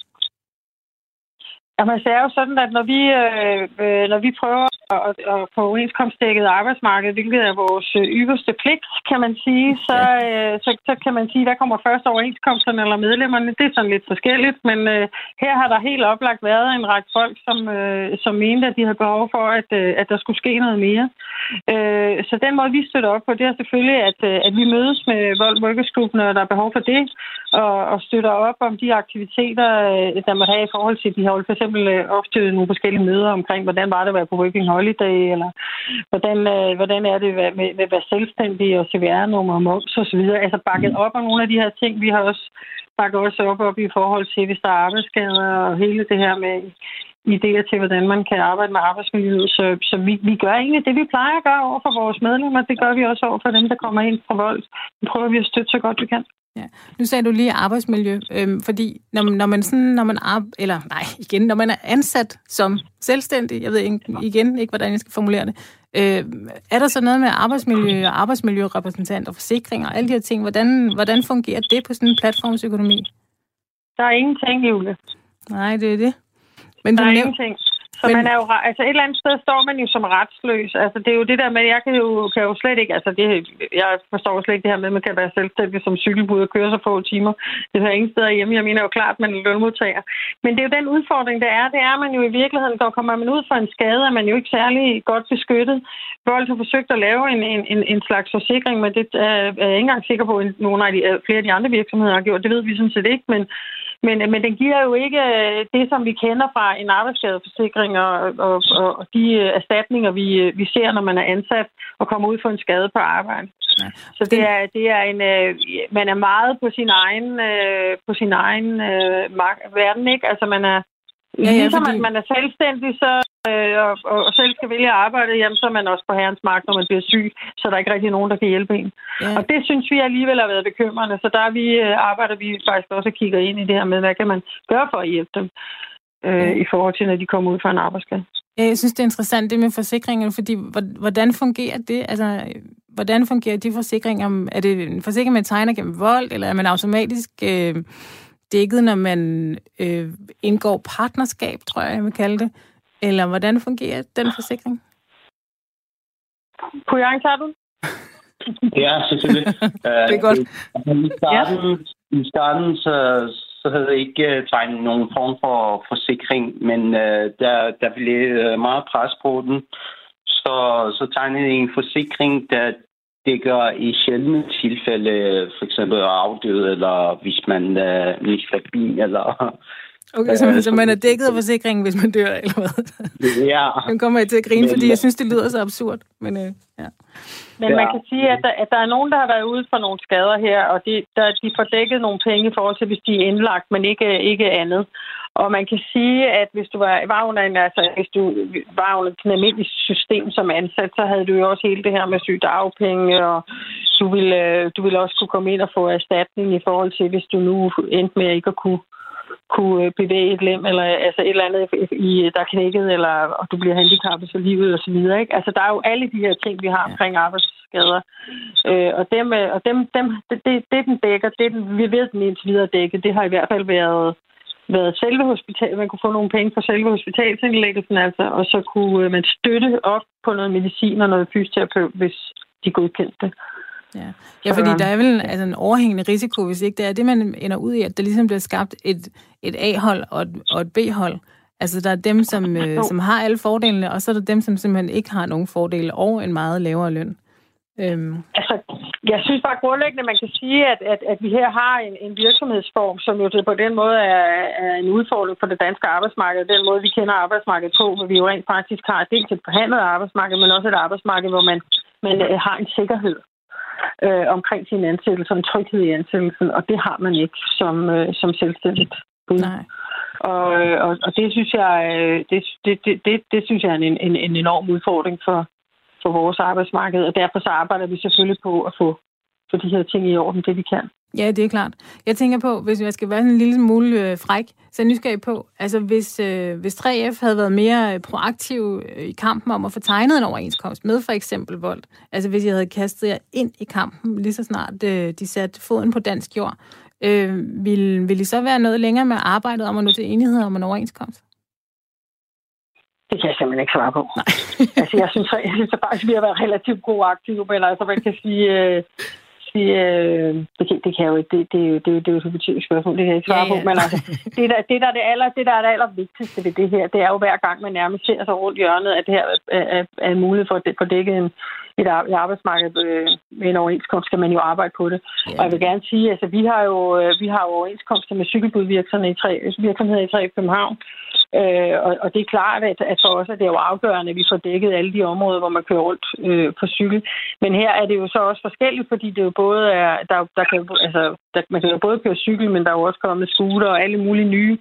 Jamen, altså, det er jo sådan, at når vi, øh, øh når vi prøver at, at få overenskomstdækket arbejdsmarked, hvilket er vores øh, yderste pligt, kan man sige, så, øh, så, så kan man sige, hvad kommer først overenskomsterne eller medlemmerne? Det er sådan lidt forskelligt, men øh, her har der helt oplagt været en række folk, som, øh, som mente, at de havde behov for, at, øh, at der skulle ske noget mere. Øh, så den måde, vi støtter op på, det er selvfølgelig, at, øh, at vi mødes med Vold når der er behov for det, og, og støtter op om de aktiviteter, øh, der må have i forhold til, de har for eksempel ofte nogle forskellige møder omkring, hvordan var det at være på Working Holiday, eller hvordan, øh, hvordan er det med, med at være selvstændig og CVR-nummer og moms osv. Altså bakket op om nogle af de her ting. Vi har også bakket også op, op i forhold til, hvis der er arbejdsskader og hele det her med idéer til, hvordan man kan arbejde med arbejdsmiljøet. Så, så vi, vi gør egentlig det, vi plejer at gøre over for vores medlemmer. Det gør vi også over for dem, der kommer ind fra vold. Vi prøver vi at støtte så godt vi kan. Ja. Nu sagde du lige arbejdsmiljø, øhm, fordi når, når man sådan, når man ar- eller nej, igen, når man er ansat som selvstændig, jeg ved ikke, igen ikke, hvordan jeg skal formulere det, øh, er der så noget med arbejdsmiljø og arbejdsmiljørepræsentanter, forsikringer og alle de her ting, hvordan, hvordan fungerer det på sådan en platformsøkonomi? Der er ingenting, Julie. Nej, det er det. Men der er næv- ingenting. Så men... man er jo, altså et eller andet sted står man jo som retsløs. Altså det er jo det der med, jeg kan jo, kan jo slet ikke, altså det, jeg forstår slet ikke det her med, at man kan være selvstændig som cykelbud og køre så få timer. Det hører ingen steder hjemme. Jeg mener jo klart, at man er lønmodtager. Men det er jo den udfordring, der er. Det er, at man jo i virkeligheden, går, kommer man ud for en skade, er man jo ikke særlig godt beskyttet. Vold har forsøgt at lave en, en, en, en slags forsikring, men det er jeg ikke engang sikker på, at nogle af de, flere af de andre virksomheder har gjort. Det ved vi sådan set ikke, men men, men den giver jo ikke øh, det, som vi kender fra en arbejdsskadeforsikring og, og, og de øh, erstatninger, vi, øh, vi ser, når man er ansat og kommer ud for en skade på arbejde. Ja. Så det er, det er en, man er meget på sin egen, på sin egen verden, ikke? Altså man er, Ja, ja, ligesom fordi... at man er selvstændig, så, øh, og, og, og selv skal vælge at arbejde, jamen, så er man også på herrens magt, når man bliver syg, så der er ikke rigtig nogen, der kan hjælpe en. Ja. Og det synes vi alligevel har været bekymrende, så der vi, øh, arbejder vi faktisk også og kigger ind i det her med, hvad kan man gøre for at hjælpe dem øh, i forhold til, når de kommer ud fra en arbejdsskade. Ja, jeg synes, det er interessant det med forsikringen, fordi hvordan fungerer det? Altså, hvordan fungerer de forsikringer? Er det en forsikring, man tegner gennem vold, eller er man automatisk... Øh, dækket, når man øh, indgår partnerskab, tror jeg, jeg vil kalde det? Eller hvordan fungerer den forsikring? Kunne jeg tage den? ja, selvfølgelig. det er godt. Uh, I starten, ja. i starten så, så havde jeg ikke øh, tegnet nogen form for forsikring, men uh, der, der blev meget pres på den. Så, så tegnede jeg en forsikring, der dækker i sjældne tilfælde for eksempel afdøde, eller hvis man uh, mister bil, eller... Okay, så, man, så man er dækket af forsikringen, hvis man dør, eller hvad? Ja. Nu kommer jeg til at grine, men, fordi jeg synes, det lyder så absurd. Men, uh, ja. men man kan sige, at der, at der er nogen, der har været ude for nogle skader her, og de, der, de får dækket nogle penge i forhold til, hvis de er indlagt, men ikke, ikke andet. Og man kan sige, at hvis du var, var under en, altså, hvis du var under et almindeligt system som ansat, så havde du jo også hele det her med sygdagpenge, og du ville, du ville også kunne komme ind og få erstatning i forhold til, hvis du nu endte med ikke at kunne, kunne bevæge et lem, eller altså et eller andet, i, der er knækket, eller og du bliver handicappet for livet og så videre. Ikke? Altså, der er jo alle de her ting, vi har omkring arbejdsskader. Øh, og dem, og dem, dem det, det, det, den dækker, det den, vi ved, den indtil videre dække, det har i hvert fald været været selve hospital. Man kunne få nogle penge fra selve hospitalsindlæggelsen, altså, og så kunne øh, man støtte op på noget medicin og noget fysioterapeut, hvis de godkendte det. Ja. ja, fordi der er vel altså, en overhængende risiko, hvis ikke det er det, man ender ud i, at der ligesom bliver skabt et, et A-hold og et, og et B-hold. Altså, der er dem, som, øh, som har alle fordelene, og så er der dem, som simpelthen ikke har nogen fordele og en meget lavere løn. Øhm. Altså, jeg synes bare grundlæggende, man kan sige, at, at, at vi her har en, en virksomhedsform, som jo på den måde er, er en udfordring for det danske arbejdsmarked. Den måde, vi kender arbejdsmarkedet på, hvor vi jo rent faktisk har dels et forhandlet arbejdsmarked, men også et arbejdsmarked, hvor man, man øh, har en sikkerhed øh, omkring sin ansættelse og en tryghed i ansættelsen, og det har man ikke som, øh, som selvstændigt. Nej. Og, øh, og, og det synes jeg, øh, det, det, det, det, det synes jeg er en, en, en enorm udfordring for, på vores arbejdsmarked, og derfor så arbejder vi selvfølgelig på at få, få de her ting i orden, det vi kan. Ja, det er klart. Jeg tænker på, hvis jeg skal være en lille smule øh, fræk, så er nysgerrig på, altså hvis, øh, hvis 3F havde været mere øh, proaktiv øh, i kampen om at få tegnet en overenskomst med for eksempel vold, altså hvis jeg havde kastet jer ind i kampen lige så snart øh, de satte foden på dansk jord, øh, ville, ville I så være noget længere med arbejdet om at nå til enighed om en overenskomst? Det kan jeg simpelthen ikke svare på. Nej. altså, jeg synes, jeg synes at faktisk, vi har været relativt gode aktive, men altså, man kan sige, øh, sige, øh, det, kan, det kan jeg jo ikke, det, det, det, det, det er jo et hypotetisk spørgsmål, det kan jeg ikke svare ja, ja. på, men altså, det der, det, der er det, aller, det, der er det allervigtigste ved det her, det er jo hver gang, man nærmest ser sig rundt hjørnet, at det her er, er, er en mulighed for at få dækket en, et, arbejdsmarked øh, med en overenskomst, skal man jo arbejde på det. Ja. Og jeg vil gerne sige, altså vi har jo, øh, vi har jo overenskomster med cykelbudvirksomheder i tre, virksomheder i tre København, Øh, og, og det er klart, at, at for os er det jo afgørende, at vi får dækket alle de områder, hvor man kører rundt øh, på cykel. Men her er det jo så også forskelligt, fordi det jo både er, der, der kan, altså, der, man kan jo både køre cykel, men der er jo også kommet scooter og alle mulige nye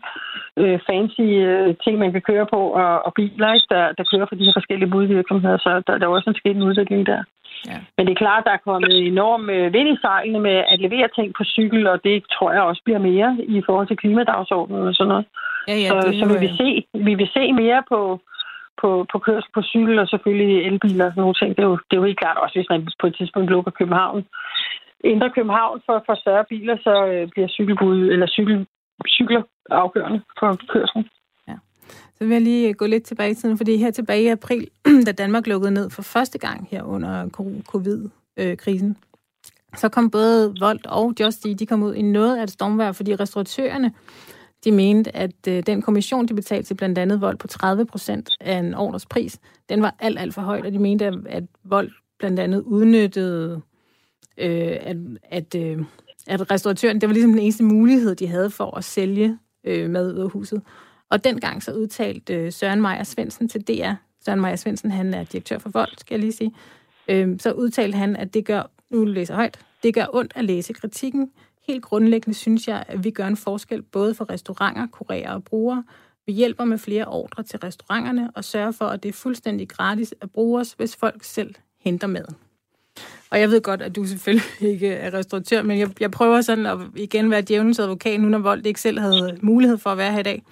øh, fancy øh, ting, man kan køre på, og, og biler, ikke, der, der kører for de her forskellige budvirksomheder. Så der, der er også en sket en udvikling der. Ja. Men det er klart, der er kommet enorm øh, vind i sejlene med at levere ting på cykel, og det tror jeg også bliver mere i forhold til klimadagsordenen og sådan noget. Ja, ja, så, det, så vi, vil se, vi vil se mere på, på, på kørsel på cykel og selvfølgelig elbiler og sådan nogle ting. Det er, jo, det er jo helt klart også, hvis man på et tidspunkt lukker København. Indre København for, for større biler, så øh, bliver cykelbud eller cykel, cykler afgørende for kørselen. Så vil jeg lige gå lidt tilbage i tiden, fordi her tilbage i april, da Danmark lukkede ned for første gang her under covid-krisen, så kom både Volt og Justy, de kom ud i noget af et stormvær, fordi restauratørerne, de mente, at øh, den kommission, de betalte til blandt andet Volt på 30 procent af en orders pris, den var alt, alt for højt, og de mente, at Volt blandt andet udnyttede, øh, at, at, øh, at restauratøren, det var ligesom den eneste mulighed, de havde for at sælge øh, mad ud af huset. Og dengang så udtalte øh, Søren Meyer Svendsen til DR, Søren Meyer Svendsen, han er direktør for Vold, skal jeg lige sige, øh, så udtalte han, at det gør, nu læser højt, det gør ondt at læse kritikken. Helt grundlæggende synes jeg, at vi gør en forskel både for restauranter, kurerer og brugere. Vi hjælper med flere ordre til restauranterne og sørger for, at det er fuldstændig gratis at bruge os, hvis folk selv henter maden. Og jeg ved godt, at du selvfølgelig ikke er restauratør, men jeg, jeg prøver sådan at igen være djævelens advokat, nu når Vold ikke selv havde mulighed for at være her i dag.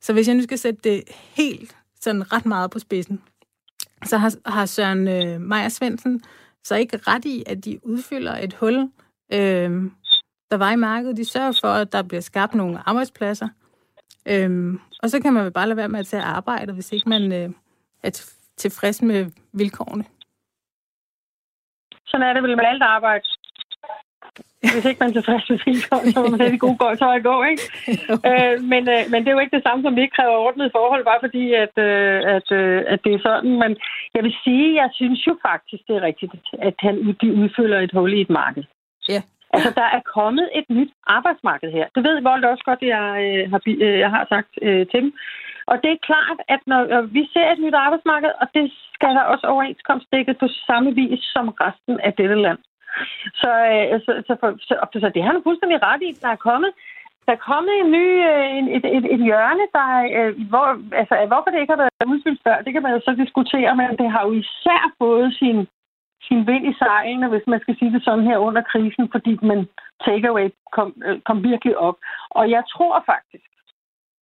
Så hvis jeg nu skal sætte det helt sådan ret meget på spidsen, så har, har Søren øh, Maja Svendsen så ikke ret i, at de udfylder et hul, øh, der var i markedet. De sørger for, at der bliver skabt nogle arbejdspladser. Øh, og så kan man vel bare lade være med at tage arbejde, hvis ikke man øh, er tilfreds med vilkårene. Sådan er det vel med alt arbejde. Hvis ikke man er tilfreds med vilkårene, så må man have de gode går, så at gå, ikke? øh, men, øh, men det er jo ikke det samme, som vi ikke kræver ordnet forhold, bare fordi, at, øh, at, øh, at det er sådan. Men jeg vil sige, jeg synes jo faktisk, det er rigtigt, at han, de udfylder et hul i et marked. Ja. Altså, der er kommet et nyt arbejdsmarked her. Det ved Vold også godt, jeg, øh, har, øh, jeg har sagt øh, til dem. Og det er klart, at når vi ser et nyt arbejdsmarked, og det skal der også overenskomstdækket på samme vis som resten af dette land. Øh, så, så, så, så, så, så det har han fuldstændig ret i. Der er kommet der er kommet en ny, øh, en, et, et, et hjørne, der, øh, hvor, altså, hvorfor det ikke har været udfyldt før, det kan man jo så diskutere, men det har jo især fået sin, sin vind i sejlene, hvis man skal sige det sådan her under krisen, fordi man takeaway kom, kom virkelig op. Og jeg tror faktisk,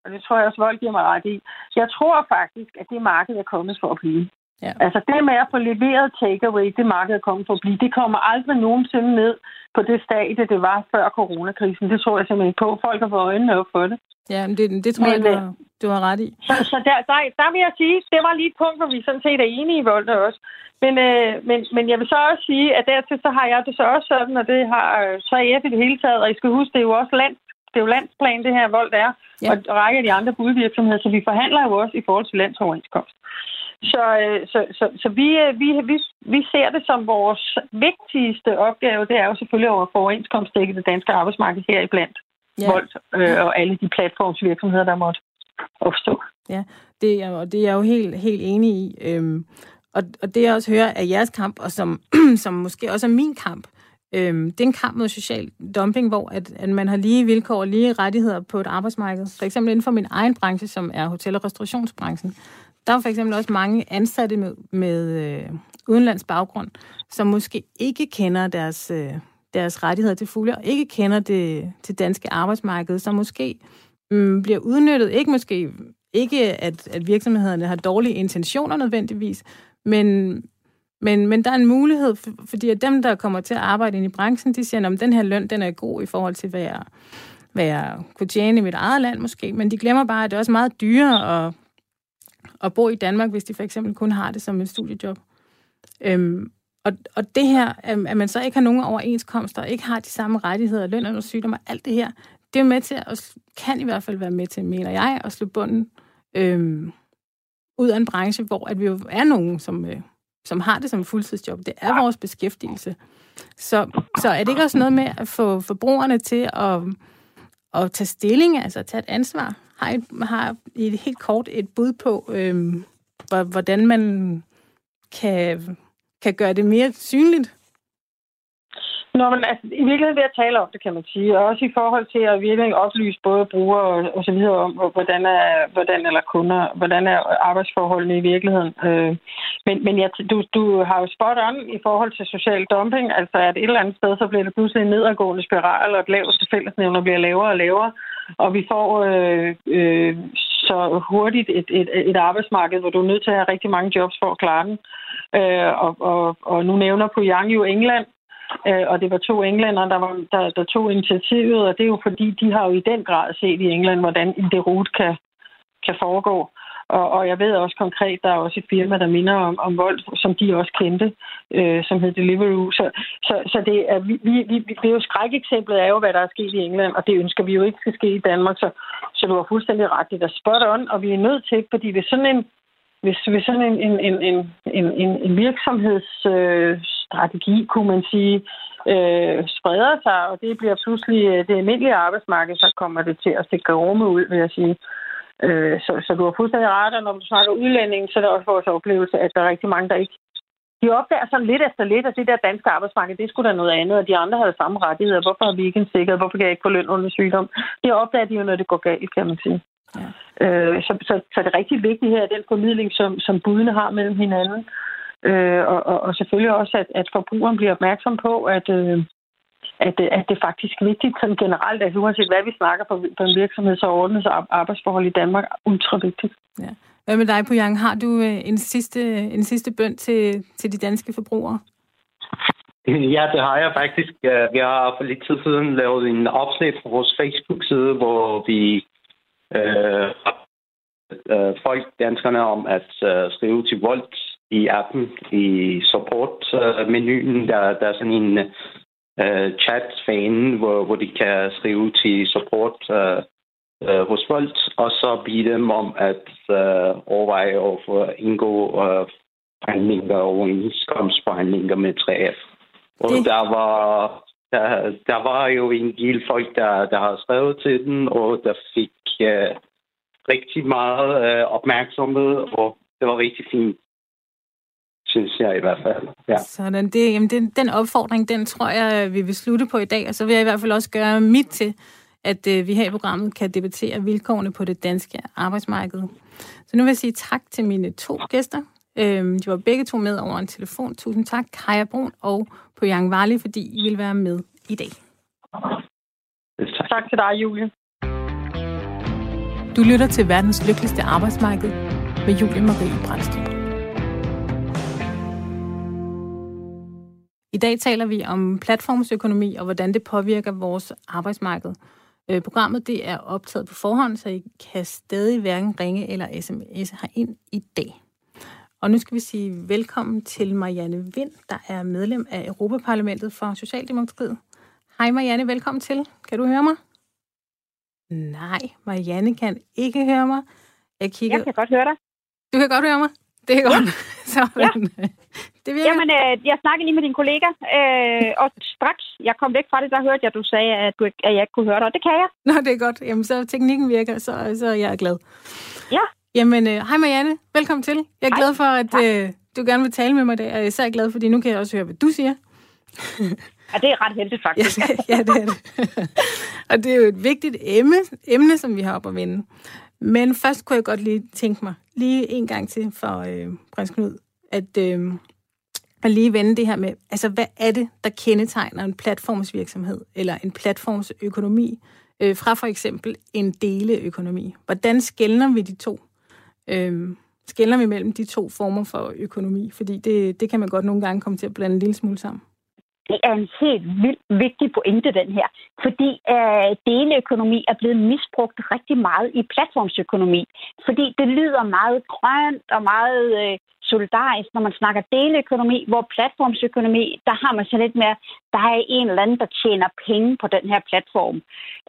og det tror jeg også, Vold giver mig ret i, jeg tror faktisk, at det marked er kommet for at blive. Ja. Altså det med at få leveret takeaway, det markedet kommer for at blive, det kommer aldrig nogensinde ned på det stadie, det var før coronakrisen. Det tror jeg simpelthen ikke på. Folk har fået øjnene op for det. Ja, men det, det tror men, jeg, du har, du har ret i. Så, så der, der, der vil jeg sige, det var lige et punkt, hvor vi sådan set er enige i Volta også. Men, øh, men, men jeg vil så også sige, at dertil så har jeg det så også sådan, og det har 3F i det hele taget, og I skal huske, det er jo også land, det er jo landsplan, det her vold er, ja. og, og række af de andre budvirksomheder, så vi forhandler jo også i forhold til landsoverenskomst. Så, øh, så, så, så vi, øh, vi, vi, vi ser det som vores vigtigste opgave, det er jo selvfølgelig at få overenskomstdækket det danske arbejdsmarked her iblandt ja. Volt øh, og alle de platformsvirksomheder, der måtte opstå. Ja, det er, og det er jeg jo helt, helt enig i. Øhm, og, og det jeg også hører er jeres kamp, og som, som måske også er min kamp, øhm, det er en kamp mod social dumping, hvor at, at man har lige vilkår og lige rettigheder på et arbejdsmarked. For eksempel inden for min egen branche, som er hotel- og restaurationsbranchen, der er for eksempel også mange ansatte med, med øh, udenlands baggrund, som måske ikke kender deres, øh, deres rettigheder til fulde, og ikke kender det til danske arbejdsmarked, som måske øh, bliver udnyttet. Ikke måske ikke, at, at virksomhederne har dårlige intentioner nødvendigvis, men, men, men der er en mulighed, for, fordi at dem, der kommer til at arbejde ind i branchen, de siger, at den her løn den er god i forhold til, hvad jeg, hvad jeg kunne tjene i mit eget land måske, men de glemmer bare, at det er også meget dyrere at at bo i Danmark, hvis de for eksempel kun har det som et studiejob. Øhm, Og, og det her, at man så ikke har nogen overenskomster, ikke har de samme rettigheder, løn og sygdom og alt det her, det er med til at, kan i hvert fald være med til, mener jeg, at slå bunden øhm, ud af en branche, hvor at vi jo er nogen, som, øh, som har det som fuldtidsjob. Det er vores beskæftigelse. Så, så er det ikke også noget med at få forbrugerne til at, at tage stilling, altså at tage et ansvar? Har, et, har et helt kort et bud på, øh, hvordan man kan, kan gøre det mere synligt? Nå, men altså, i virkeligheden ved at tale om det, kan man sige. Og også i forhold til at virkelig oplyse både brugere og, og så videre om, hvordan er, hvordan, eller kunder, hvordan er arbejdsforholdene i virkeligheden. Øh, men men jeg, du, du har jo spot on i forhold til social dumping. Altså, at et eller andet sted, så bliver det pludselig en nedadgående spiral, og et laveste fællesnævner bliver lavere og lavere. Og vi får øh, øh, så hurtigt et, et, et arbejdsmarked, hvor du er nødt til at have rigtig mange jobs for at klare den. Øh, og, og, og nu nævner Puyang jo England, Øh, og det var to englænder, der, var, der, der tog initiativet, og det er jo fordi, de har jo i den grad set i England, hvordan en derut kan, kan foregå. Og, og jeg ved også konkret, der er også et firma, der minder om, om vold, som de også kendte, øh, som hed Deliveroo. Så, så, så det, er, vi, vi, vi, det er jo skrækeksemplet er jo, hvad der er sket i England, og det ønsker vi jo ikke skal ske i Danmark. Så, så du har fuldstændig ret. Det er spot on, og vi er nødt til, fordi hvis sådan en, hvis, hvis sådan en, en, en, en, en, en virksomhedsstrategi, øh, kunne man sige, øh, spreder sig, og det bliver pludselig øh, det almindelige arbejdsmarked, så kommer det til at stikke rumme ud, vil jeg sige. Øh, så, så du har fuldstændig ret, og når du snakker udlænding, så er det også vores oplevelse, at der er rigtig mange, der ikke de opdager sådan lidt efter lidt, at det der danske arbejdsmarked, det skulle da noget andet, og de andre havde samme rettigheder. Hvorfor har vi ikke en sikkerhed? Hvorfor kan jeg ikke få løn under sygdom? Det opdager de jo, når det går galt, kan man sige. Ja. Øh, så, så, så det er rigtig vigtigt her, den formidling, som, som budene har mellem hinanden. Øh, og, og, og selvfølgelig også, at, at forbrugeren bliver opmærksom på, at, øh, at, at det er faktisk vigtigt sådan generelt, at uanset hvad vi snakker på, på en virksomhed, så ordnes arbejdsforhold i Danmark ultra vigtigt. Ja. Hvad med dig, Pujang? Har du øh, en sidste, en sidste bøn til, til de danske forbrugere? Ja, det har jeg faktisk. Vi har for lidt tid siden lavet en opslag på vores Facebook-side, hvor vi øh, øh, folk, danskerne, om at øh, skrive til Volt i appen, i support-menuen. Der, der er sådan en øh, chat-fan, hvor, hvor de kan skrive til support øh, øh, hos Volt, og så bede dem om at øh, overveje at få indgå øh, forhandlinger og overenskomstforhandlinger med 3F. Og det... der var der, der var jo en del folk, der, der har skrevet til den, og der fik uh, rigtig meget uh, opmærksomhed, og det var rigtig fint synes jeg i hvert fald. Ja. Sådan, det, jamen den, den opfordring, den tror jeg, vi vil slutte på i dag, og så vil jeg i hvert fald også gøre mit til, at uh, vi her i programmet kan debattere vilkårene på det danske arbejdsmarked. Så nu vil jeg sige tak til mine to gæster. Øhm, de var begge to med over en telefon. Tusind tak, Kaja Brun og på Yang Vali, fordi I vil være med i dag. Tak. tak til dig, Julie. Du lytter til verdens lykkeligste arbejdsmarked med Julie Marie Brandstrup. I dag taler vi om platformsøkonomi og hvordan det påvirker vores arbejdsmarked. Øh, programmet det er optaget på forhånd, så I kan stadig hverken ringe eller sms ind i dag. Og nu skal vi sige velkommen til Marianne Vind, der er medlem af Europaparlamentet for Socialdemokratiet. Hej Marianne, velkommen til. Kan du høre mig? Nej, Marianne kan ikke høre mig. Jeg, kigger... jeg kan godt høre dig. Du kan godt høre mig? Det er godt. Ja. Sådan. Ja. Det virker. Jamen, øh, jeg snakkede lige med din kollega, øh, og straks jeg kom væk fra det, der hørte jeg, at du sagde, at, du, at jeg ikke kunne høre dig, og det kan jeg. Nå, det er godt. Jamen, så teknikken virker, så, så er jeg glad. Ja. Jamen, øh, hej Marianne. Velkommen til. Jeg er hej. glad for, at øh, du gerne vil tale med mig i dag, og jeg er især glad, fordi nu kan jeg også høre, hvad du siger. ja, det er ret heldigt, faktisk. ja, ja, det er det. og det er jo et vigtigt emne, emne, som vi har op at vinde. Men først kunne jeg godt lige tænke mig, lige en gang til for øh, prins Knud, at, øh, at lige vende det her med, altså hvad er det, der kendetegner en platformsvirksomhed, eller en platformsøkonomi, øh, fra for eksempel en deleøkonomi? Hvordan skældner vi de to? øh, skældner vi mellem de to former for økonomi? Fordi det, det kan man godt nogle gange komme til at blande en lille smule sammen. Det er en helt vildt vigtig pointe, den her. Fordi øh, deleøkonomi er blevet misbrugt rigtig meget i platformsøkonomi. Fordi det lyder meget grønt og meget øh, solidarisk, når man snakker deleøkonomi, hvor platformsøkonomi, der har man så lidt mere, der er en eller anden, der tjener penge på den her platform.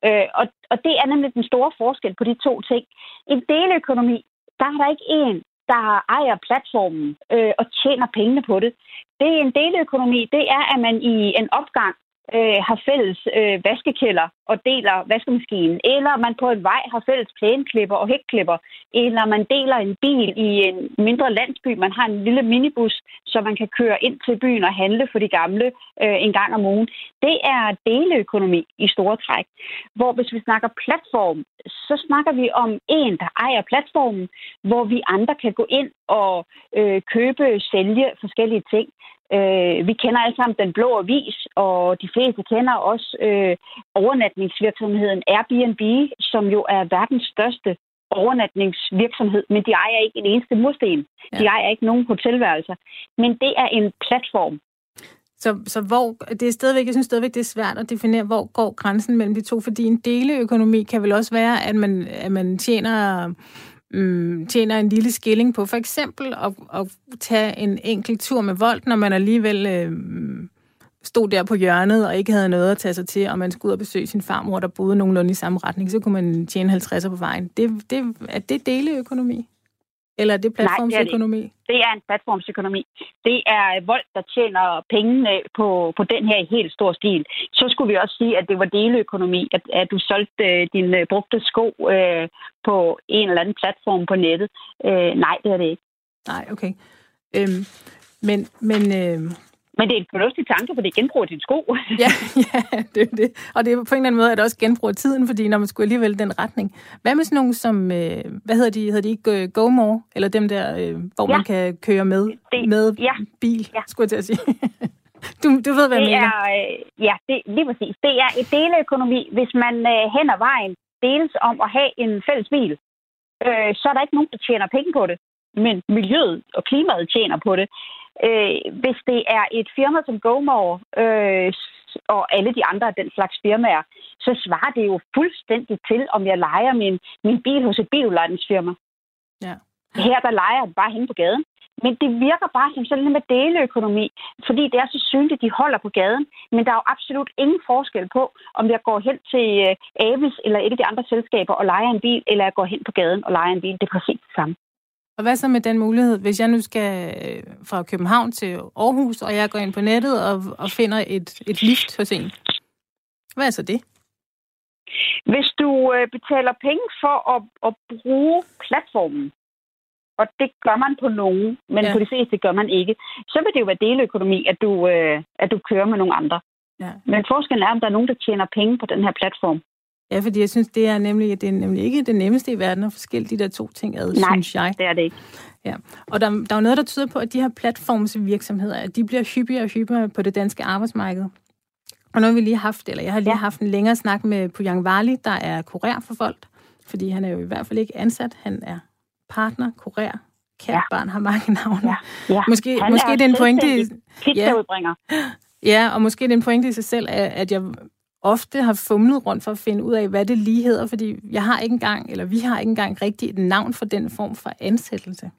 Øh, og, og det er nemlig den store forskel på de to ting. En deleøkonomi, der er der ikke en, der ejer platformen øh, og tjener pengene på det. Det er en deleøkonomi. Det er, at man i en opgang øh, har fælles øh, vaskekælder og deler vaskemaskinen, eller man på en vej har fælles plæneklipper og hækklipper, eller man deler en bil i en mindre landsby, man har en lille minibus, så man kan køre ind til byen og handle for de gamle øh, en gang om ugen. Det er deleøkonomi i store træk. Hvor hvis vi snakker platform, så snakker vi om en, der ejer platformen, hvor vi andre kan gå ind og øh, købe, sælge forskellige ting. Øh, vi kender alle sammen Den Blå Avis, og de fleste kender også øh, overnatningsvirksomheden Airbnb, som jo er verdens største overnatningsvirksomhed, men de ejer ikke en eneste mursten. Ja. De ejer ikke nogen hotelværelser. Men det er en platform. Så, så hvor, det er stadigvæk, jeg synes stadigvæk, det er svært at definere, hvor går grænsen mellem de to, fordi en deleøkonomi kan vel også være, at man, at man tjener mm, tjener en lille skilling på for eksempel at, at tage en enkelt tur med vold, når man alligevel øh, stod der på hjørnet og ikke havde noget at tage sig til, og man skulle ud og besøge sin farmor, der boede nogenlunde i samme retning, så kunne man tjene 50'er på vejen. Det, det, er det deleøkonomi? Eller er det platformsøkonomi? Nej, det er, det. det er en platformsøkonomi. Det er vold, der tjener pengene på, på den her helt stor stil. Så skulle vi også sige, at det var deleøkonomi, at, at du solgte øh, dine øh, brugte sko øh, på en eller anden platform på nettet. Øh, nej, det er det ikke. Nej, okay. Øhm, men men øh, men det er en fornuftig tanke, for det er genbrug af din sko. ja, ja, det er det. Og det er på en eller anden måde, at det også genbruger tiden, fordi når man skulle alligevel den retning. Hvad med sådan nogle som, øh, hvad hedder de, hedder de ikke uh, GoMore? Eller dem der, øh, hvor ja. man kan køre med, det, med ja. bil, ja. skulle jeg til at sige. du, du ved, hvad det jeg mener. Er, øh, ja, det, lige præcis. Det er et deleøkonomi, hvis man øh, hen ad vejen deles om at have en fælles bil. Øh, så er der ikke nogen, der tjener penge på det men miljøet og klimaet tjener på det. Øh, hvis det er et firma som GoMore øh, og alle de andre af den slags firmaer, så svarer det jo fuldstændig til, om jeg leger min, min bil hos et biludlejningsfirma. Ja. Her der leger jeg bare hen på gaden. Men det virker bare som sådan med deleøkonomi, fordi det er så synligt, de holder på gaden. Men der er jo absolut ingen forskel på, om jeg går hen til øh, Avis eller et af de andre selskaber og leger en bil, eller jeg går hen på gaden og leger en bil. Det er præcis det samme. Og hvad så med den mulighed, hvis jeg nu skal øh, fra København til Aarhus, og jeg går ind på nettet og, og finder et, et lift hos en? Hvad er så det? Hvis du øh, betaler penge for at, at bruge platformen, og det gør man på nogen, men ja. på de fleste gør man ikke, så vil det jo være deleøkonomi, at du, øh, at du kører med nogle andre. Ja. Men forskellen er, om der er nogen, der tjener penge på den her platform. Ja, fordi jeg synes, det er nemlig, det er nemlig ikke det nemmeste i verden at forskille de der to ting ad, Nej, synes jeg. det er det ikke. Ja. Og der, der er jo noget, der tyder på, at de her platformsvirksomheder, at de bliver hyppigere og hyppigere på det danske arbejdsmarked. Og nu har vi lige haft, eller jeg har lige ja. haft en længere snak med Pujang Vali, der er kurér for folk, fordi han er jo i hvert fald ikke ansat, han er partner, kurér, kært ja. barn har mange navne. Ja. Ja. Måske, han måske er det er en pointe i... Ja. ja, og måske det er en pointe i sig selv, at jeg ofte har fumlet rundt for at finde ud af, hvad det lige hedder, fordi jeg har ikke engang, eller vi har ikke engang rigtig et navn for den form for ansættelse.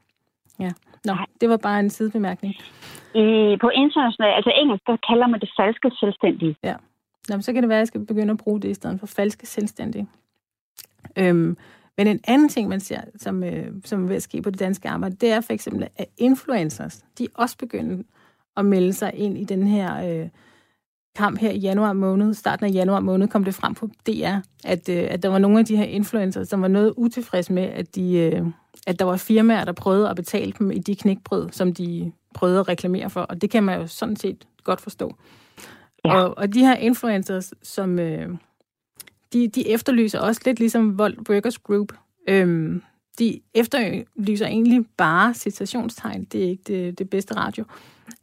Ja. Nå, det var bare en sidebemærkning. I, på international, altså engelsk, der kalder man det falske selvstændige. Ja. Nå, så kan det være, at jeg skal begynde at bruge det i stedet for falske selvstændige. Øhm, men en anden ting, man ser, som, øh, som vil ske på det danske arbejde, det er for eksempel, at influencers, de også begynder at melde sig ind i den her øh, kamp her i januar måned, starten af januar måned, kom det frem på DR, at, øh, at der var nogle af de her influencers, som var noget utilfredse med, at, de, øh, at der var firmaer, der prøvede at betale dem i de knækbrød, som de prøvede at reklamere for, og det kan man jo sådan set godt forstå. Ja. Og, og de her influencers, som øh, de, de efterlyser også lidt ligesom Vold Workers Group, øh, de efterlyser egentlig bare citationstegn, det er ikke det, det bedste radio,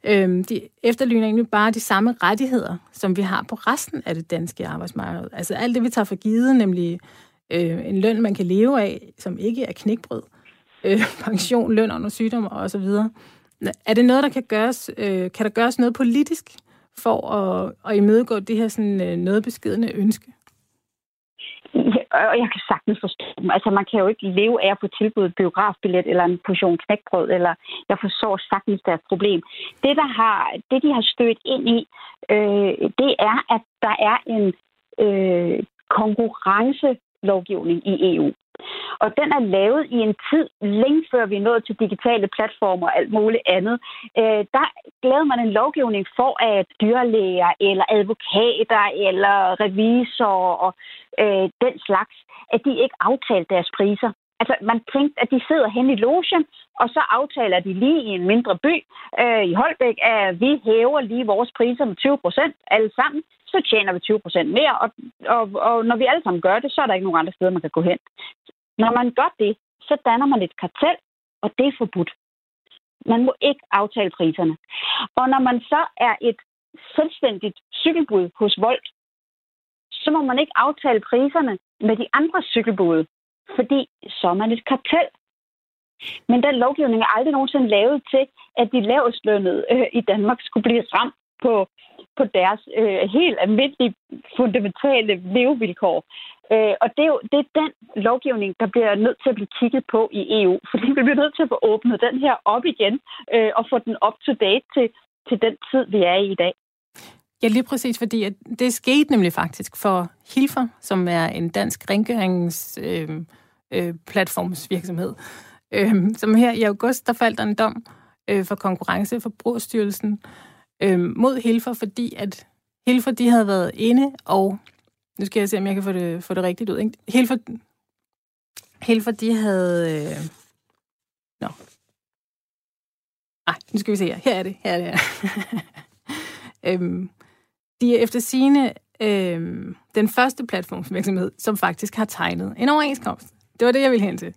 Øhm, de efterligner egentlig bare de samme rettigheder, som vi har på resten af det danske arbejdsmarked. Altså alt det, vi tager for givet, nemlig øh, en løn, man kan leve af, som ikke er knækbrød, øh, pension, løn under sygdom og så videre. Er det noget, der kan gøres, øh, kan der gøres noget politisk for at, at imødegå det her sådan, øh, noget beskidende ønske? Og jeg kan sagtens forstå dem. Altså, man kan jo ikke leve af at få tilbudt biografbillet eller en portion knækbrød, eller jeg forstår sagtens deres problem. Det, der har, det de har stødt ind i, øh, det er, at der er en øh, konkurrencelovgivning i EU. Og den er lavet i en tid, længe før vi er nået til digitale platformer og alt muligt andet. Øh, der lavede man en lovgivning for, at dyrlæger eller advokater eller revisorer og øh, den slags, at de ikke aftalte deres priser. Altså, man tænkte, at de sidder hen i logen, og så aftaler de lige i en mindre by øh, i Holbæk, at vi hæver lige vores priser med 20 procent alle sammen, så tjener vi 20 procent mere, og, og, og når vi alle sammen gør det, så er der ikke nogen andre steder, man kan gå hen. Når man gør det, så danner man et kartel, og det er forbudt. Man må ikke aftale priserne. Og når man så er et selvstændigt cykelbud hos Volt, så må man ikke aftale priserne med de andre cykelbude, fordi så er man et kartel. Men den lovgivning er aldrig nogensinde lavet til, at de lavestlønnede øh, i Danmark skulle blive ramt på, på deres øh, helt almindelige fundamentale levevilkår. Øh, og det er jo det er den lovgivning, der bliver nødt til at blive kigget på i EU, fordi vi bliver nødt til at få åbnet den her op igen øh, og få den up to date til, til den tid, vi er i i dag. Ja, lige præcis, fordi at det skete nemlig faktisk for Hilfer, som er en dansk rengøringsplatformsvirksomhed. øh, øh, øh, som her i august, der faldt der en dom øh, for Konkurrence- og Forbrugerstyrelsen øh, Øhm, mod Hilfer, fordi at Hilfer, de havde været inde og... Nu skal jeg se, om jeg kan få det, få det rigtigt ud. Ikke? Hilfer, Hilfer, de havde... Øh, Nå. Nej, nu skal vi se her. Her er det. Her er det. Her. øhm, de er efter sine øhm, den første platformsvirksomhed, som faktisk har tegnet en overenskomst. Det var det, jeg ville hen til.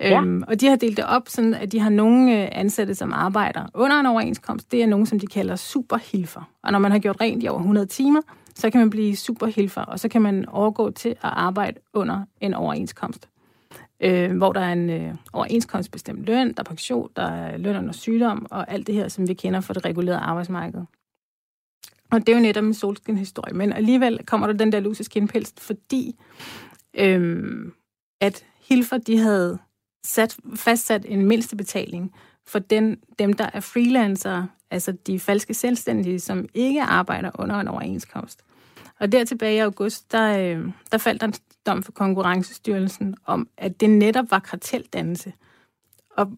Ja. Øhm, og de har delt det op, sådan at de har nogle øh, ansatte, som arbejder under en overenskomst. Det er nogen, som de kalder superhilfer. Og når man har gjort rent i over 100 timer, så kan man blive superhilfer, og så kan man overgå til at arbejde under en overenskomst. Øh, hvor der er en øh, overenskomstbestemt løn, der er pension, der er løn under sygdom, og alt det her, som vi kender fra det regulerede arbejdsmarked. Og det er jo netop en solskin-historie, men alligevel kommer der den der luse skinpels, fordi øhm, at Hilfer, de havde sat, fastsat en mindste betaling for den, dem, der er freelancere, altså de falske selvstændige, som ikke arbejder under en overenskomst. Og der tilbage i august, der, øh, der faldt der en dom for Konkurrencestyrelsen om, at det netop var karteldannelse. Og,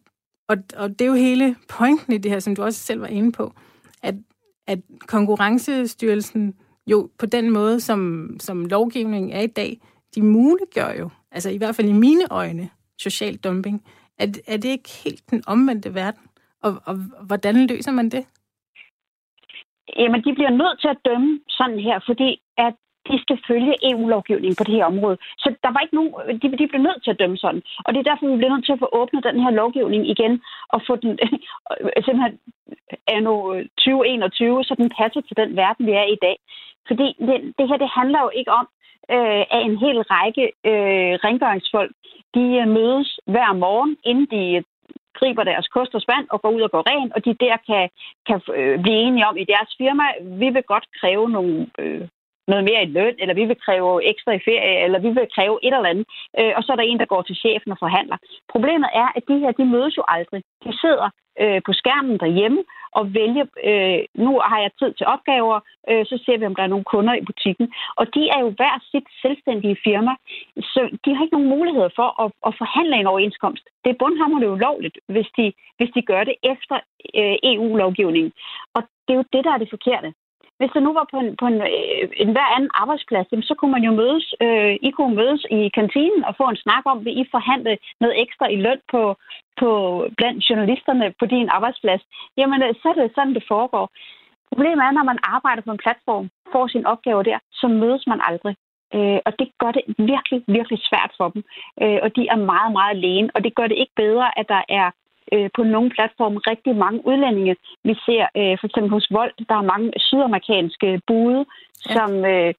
og, og det er jo hele pointen i det her, som du også selv var inde på, at, at Konkurrencestyrelsen jo på den måde, som, som lovgivningen er i dag, de muliggør jo, altså i hvert fald i mine øjne, social dumping. Er, er det ikke helt den omvendte verden? Og, og hvordan løser man det? Jamen, de bliver nødt til at dømme sådan her, fordi at de skal følge EU-lovgivningen på det her område. Så der var ikke nogen, de, de blev nødt til at dømme sådan. Og det er derfor, vi bliver nødt til at få åbnet den her lovgivning igen, og få den simpelthen anno 2021, så den passer til den verden, vi er i i dag. Fordi det, det her, det handler jo ikke om, øh, af en hel række øh, rengøringsfolk, de øh, mødes hver morgen, inden de øh, griber deres kost og spand og går ud og går rent, og de der kan, kan øh, blive enige om i deres firma, vi vil godt kræve nogle øh, noget mere i løn, eller vi vil kræve ekstra i ferie, eller vi vil kræve et eller andet. Øh, og så er der en, der går til chefen og forhandler. Problemet er, at de her, de mødes jo aldrig. De sidder øh, på skærmen derhjemme og vælger, øh, nu har jeg tid til opgaver, øh, så ser vi, om der er nogle kunder i butikken. Og de er jo hver sit selvstændige firma, så de har ikke nogen mulighed for at, at forhandle en overenskomst. Det er bundhammerende ulovligt, hvis de, hvis de gør det efter øh, EU-lovgivningen. Og det er jo det, der er det forkerte. Hvis det nu var på en, på en, øh, en hver anden arbejdsplads, så kunne man jo mødes, øh, I kunne mødes i kantinen og få en snak om, vil I forhandle noget ekstra i løn på, på blandt journalisterne på din arbejdsplads. Jamen, øh, så er det sådan, det foregår. Problemet er, når man arbejder på en platform, får sin opgave der, så mødes man aldrig. Øh, og det gør det virkelig, virkelig svært for dem. Øh, og de er meget, meget alene. Og det gør det ikke bedre, at der er øh, på nogle platforme rigtig mange udlændinge. Vi ser øh, for eksempel hos Vold, der er mange sydamerikanske bude, ja. som øh,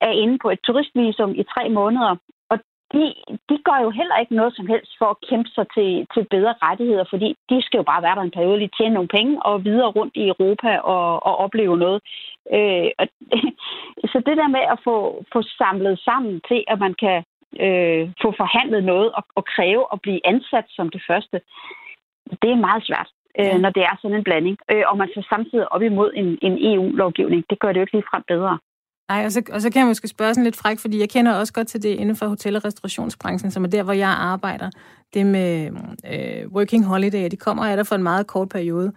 er inde på et turistvisum i tre måneder. Og de, de gør jo heller ikke noget som helst for at kæmpe sig til, til bedre rettigheder, fordi de skal jo bare være der en periode, lige tjene nogle penge og videre rundt i Europa og, og opleve noget. Øh, og, så det der med at få, få samlet sammen til, at man kan øh, få forhandlet noget og, og kræve at blive ansat som det første, det er meget svært, øh, når det er sådan en blanding. Øh, og man så samtidig op imod en, en EU-lovgivning. Det gør det jo ikke ligefrem bedre. Nej, og så, og så kan jeg måske spørge sådan lidt fræk, fordi jeg kender også godt til det inden for hotel- og restaurationsbranchen, som er der, hvor jeg arbejder. Det med øh, working holiday, de kommer af der for en meget kort periode.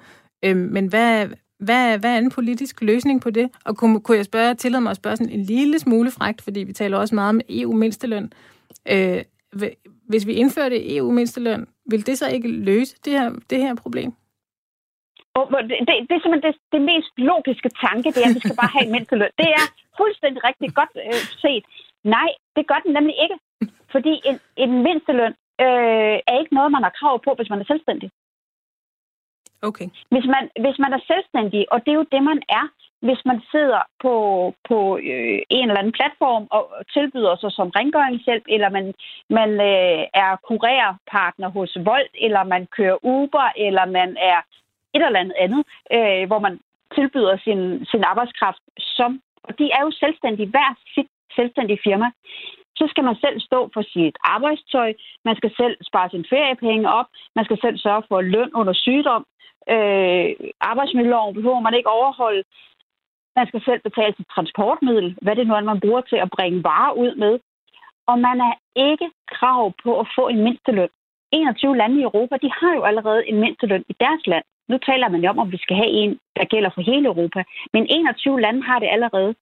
Øh, men hvad, hvad, hvad er en politisk løsning på det? Og kunne, kunne jeg spørge, tillade mig at spørge sådan en lille smule frækt, fordi vi taler også meget om EU-mindsteløn. Øh, hvis vi indførte EU-mindsteløn, vil det så ikke løse det her, det her problem? Det, det, det er simpelthen det, det mest logiske tanke, det er, at vi skal bare have en mindsteløn. Det er fuldstændig rigtig godt øh, set. Nej, det gør den nemlig ikke. Fordi en, en mindsteløn øh, er ikke noget, man har krav på, hvis man er selvstændig. Okay. Hvis man, hvis man er selvstændig, og det er jo det, man er, hvis man sidder på, på øh, en eller anden platform og tilbyder sig som rengøringshjælp, eller man, man øh, er kurerpartner hos Volt, eller man kører Uber, eller man er et eller andet andet, øh, hvor man tilbyder sin, sin arbejdskraft som, og de er jo selvstændige, hver sit selvstændige firma. Så skal man selv stå for sit arbejdstøj, man skal selv spare sin feriepenge op, man skal selv sørge for løn under sygdom, øh, arbejdsmiljøloven behøver man ikke overholde, man skal selv betale sit transportmiddel, hvad det nu er, man bruger til at bringe varer ud med. Og man er ikke krav på at få en mindsteløn. 21 lande i Europa, de har jo allerede en mindsteløn i deres land. Nu taler man jo om, om vi skal have en, der gælder for hele Europa. Men 21 lande har det allerede.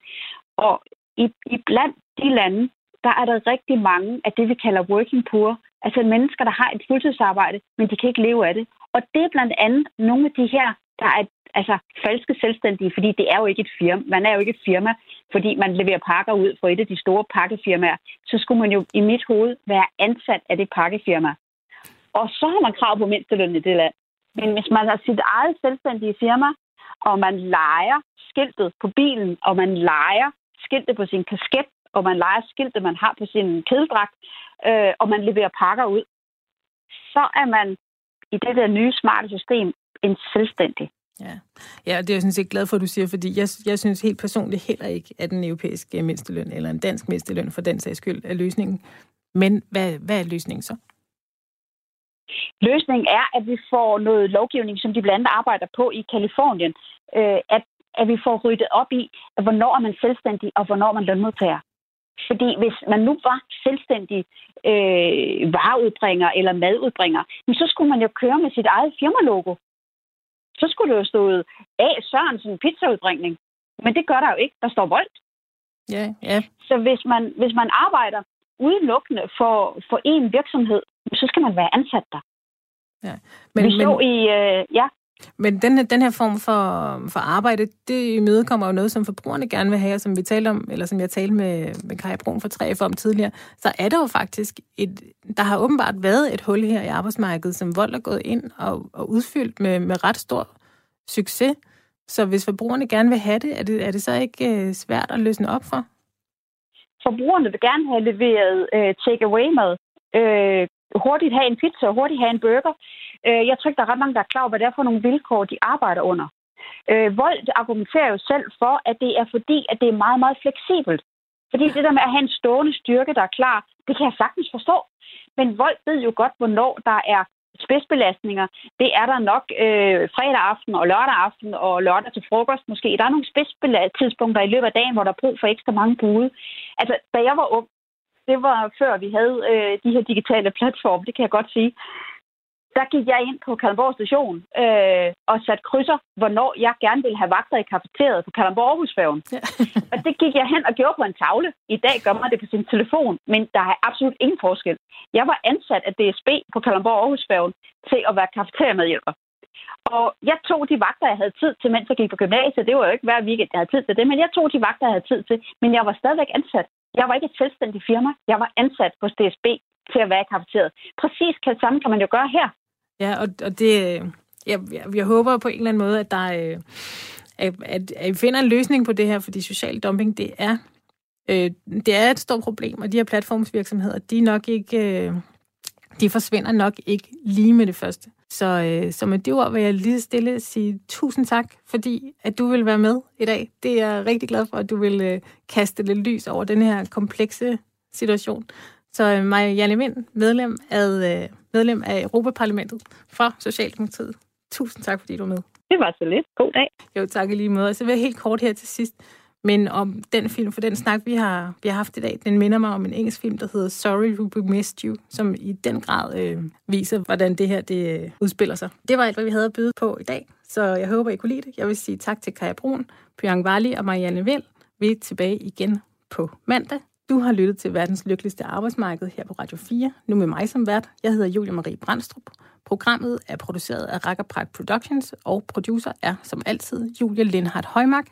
Og i, i blandt de lande, der er der rigtig mange af det, vi kalder working poor. Altså mennesker, der har et fuldtidsarbejde, men de kan ikke leve af det. Og det er blandt andet nogle af de her, der er altså falske selvstændige, fordi det er jo ikke et firma. Man er jo ikke et firma, fordi man leverer pakker ud for et af de store pakkefirmaer. Så skulle man jo i mit hoved være ansat af det pakkefirma. Og så har man krav på mindsteløn i det land. Men hvis man har sit eget selvstændige firma, og man leger skiltet på bilen, og man leger skiltet på sin kasket, og man leger skiltet, man har på sin kedeldragt, øh, og man leverer pakker ud, så er man i det der nye smarte system en selvstændig. Ja. ja, det er jeg sådan set glad for, at du siger, fordi jeg, jeg synes helt personligt heller ikke, at den europæiske øh, mindsteløn eller en dansk mindsteløn for den sags skyld er løsningen. Men hvad, hvad er løsningen så? Løsningen er, at vi får noget lovgivning, som de blandt andet arbejder på i Kalifornien, øh, at, at vi får ryddet op i, at hvornår er man selvstændig, og hvornår er man lønmodtager. Fordi hvis man nu var selvstændig øh, vareudbringer eller madudbringer, så skulle man jo køre med sit eget firmalogo. Så skulle det jo stå A. Sørensen pizzaudbringning. Men det gør der jo ikke. Der står Volt. Ja, ja. Så hvis man, hvis man arbejder udelukkende for, for én virksomhed, så skal man være ansat der. Ja. Men, Vi så men... i... Øh, ja. Men den, den her form for, for arbejde, det imødekommer jo noget, som forbrugerne gerne vil have, og som vi talte om, eller som jeg talte med, med Kaja Brun for 3F om tidligere, så er der jo faktisk et, der har åbenbart været et hul her i arbejdsmarkedet, som Vold er gået ind og, og udfyldt med, med ret stor succes. Så hvis forbrugerne gerne vil have det, er det, er det så ikke øh, svært at løsne op for? Forbrugerne vil gerne have leveret øh, take-away-mad. Øh, hurtigt have en pizza, hurtigt have en burger. Øh, jeg tror ikke, der er ret mange, der er klar over, hvad det er for nogle vilkår, de arbejder under. Øh, Vold argumenterer jo selv for, at det er fordi, at det er meget, meget fleksibelt. Fordi det der med at have en stående styrke, der er klar, det kan jeg sagtens forstå. Men Vold ved jo godt, hvornår der er spidsbelastninger. Det er der nok øh, fredag aften og lørdag aften og lørdag til frokost måske. Der er nogle spidsbelastningstidspunkter i løbet af dagen, hvor der er brug for ekstra mange bude. Altså, da jeg var ung, det var før vi havde øh, de her digitale platforme, det kan jeg godt sige. Der gik jeg ind på Kalundborg station øh, og satte krydser, hvornår jeg gerne ville have vagter i kafeteriet på Kalundborg Aarhusfærgen. Ja. og det gik jeg hen og gjorde på en tavle. I dag gør man det på sin telefon, men der er absolut ingen forskel. Jeg var ansat af DSB på Kalundborg Aarhusfærgen til at være kafeteriemedhjælper. Og jeg tog de vagter, jeg havde tid til, mens jeg gik på gymnasiet. Det var jo ikke hver weekend, jeg havde tid til det, men jeg tog de vagter, jeg havde tid til. Men jeg var stadigvæk ansat. Jeg var ikke et selvstændigt firma. Jeg var ansat hos DSB til at være i kafeteriet. Præcis det samme kan man jo gøre her. Ja, og, og det, øh, jeg, jeg, jeg håber på en eller anden måde, at der øh, at, at, at I finder en løsning på det her, fordi social dumping, det er, øh, det er et stort problem, og de her platformsvirksomheder, de er nok ikke, øh, de forsvinder nok ikke lige med det første. Så, øh, så med det ord vil jeg lige stille sige tusind tak, fordi at du vil være med i dag. Det er jeg rigtig glad for, at du vil øh, kaste lidt lys over den her komplekse situation. Så øh, mig, Janne Vind, medlem af, øh, medlem af Europaparlamentet for Socialdemokratiet. Tusind tak, fordi du er med. Det var så lidt. God dag. Jo, tak lige måde. Så vil jeg helt kort her til sidst men om den film, for den snak, vi har, vi har haft i dag, den minder mig om en engelsk film, der hedder Sorry We Missed You, som i den grad øh, viser, hvordan det her det øh, udspiller sig. Det var alt, hvad vi havde at byde på i dag, så jeg håber, I kunne lide det. Jeg vil sige tak til Kaja Brun, Pyang Vali og Marianne Vind. Vi er tilbage igen på mandag. Du har lyttet til verdens lykkeligste arbejdsmarked her på Radio 4, nu med mig som vært. Jeg hedder Julia Marie Brandstrup. Programmet er produceret af Rakkerpark Productions, og producer er som altid Julia Lindhardt Højmark.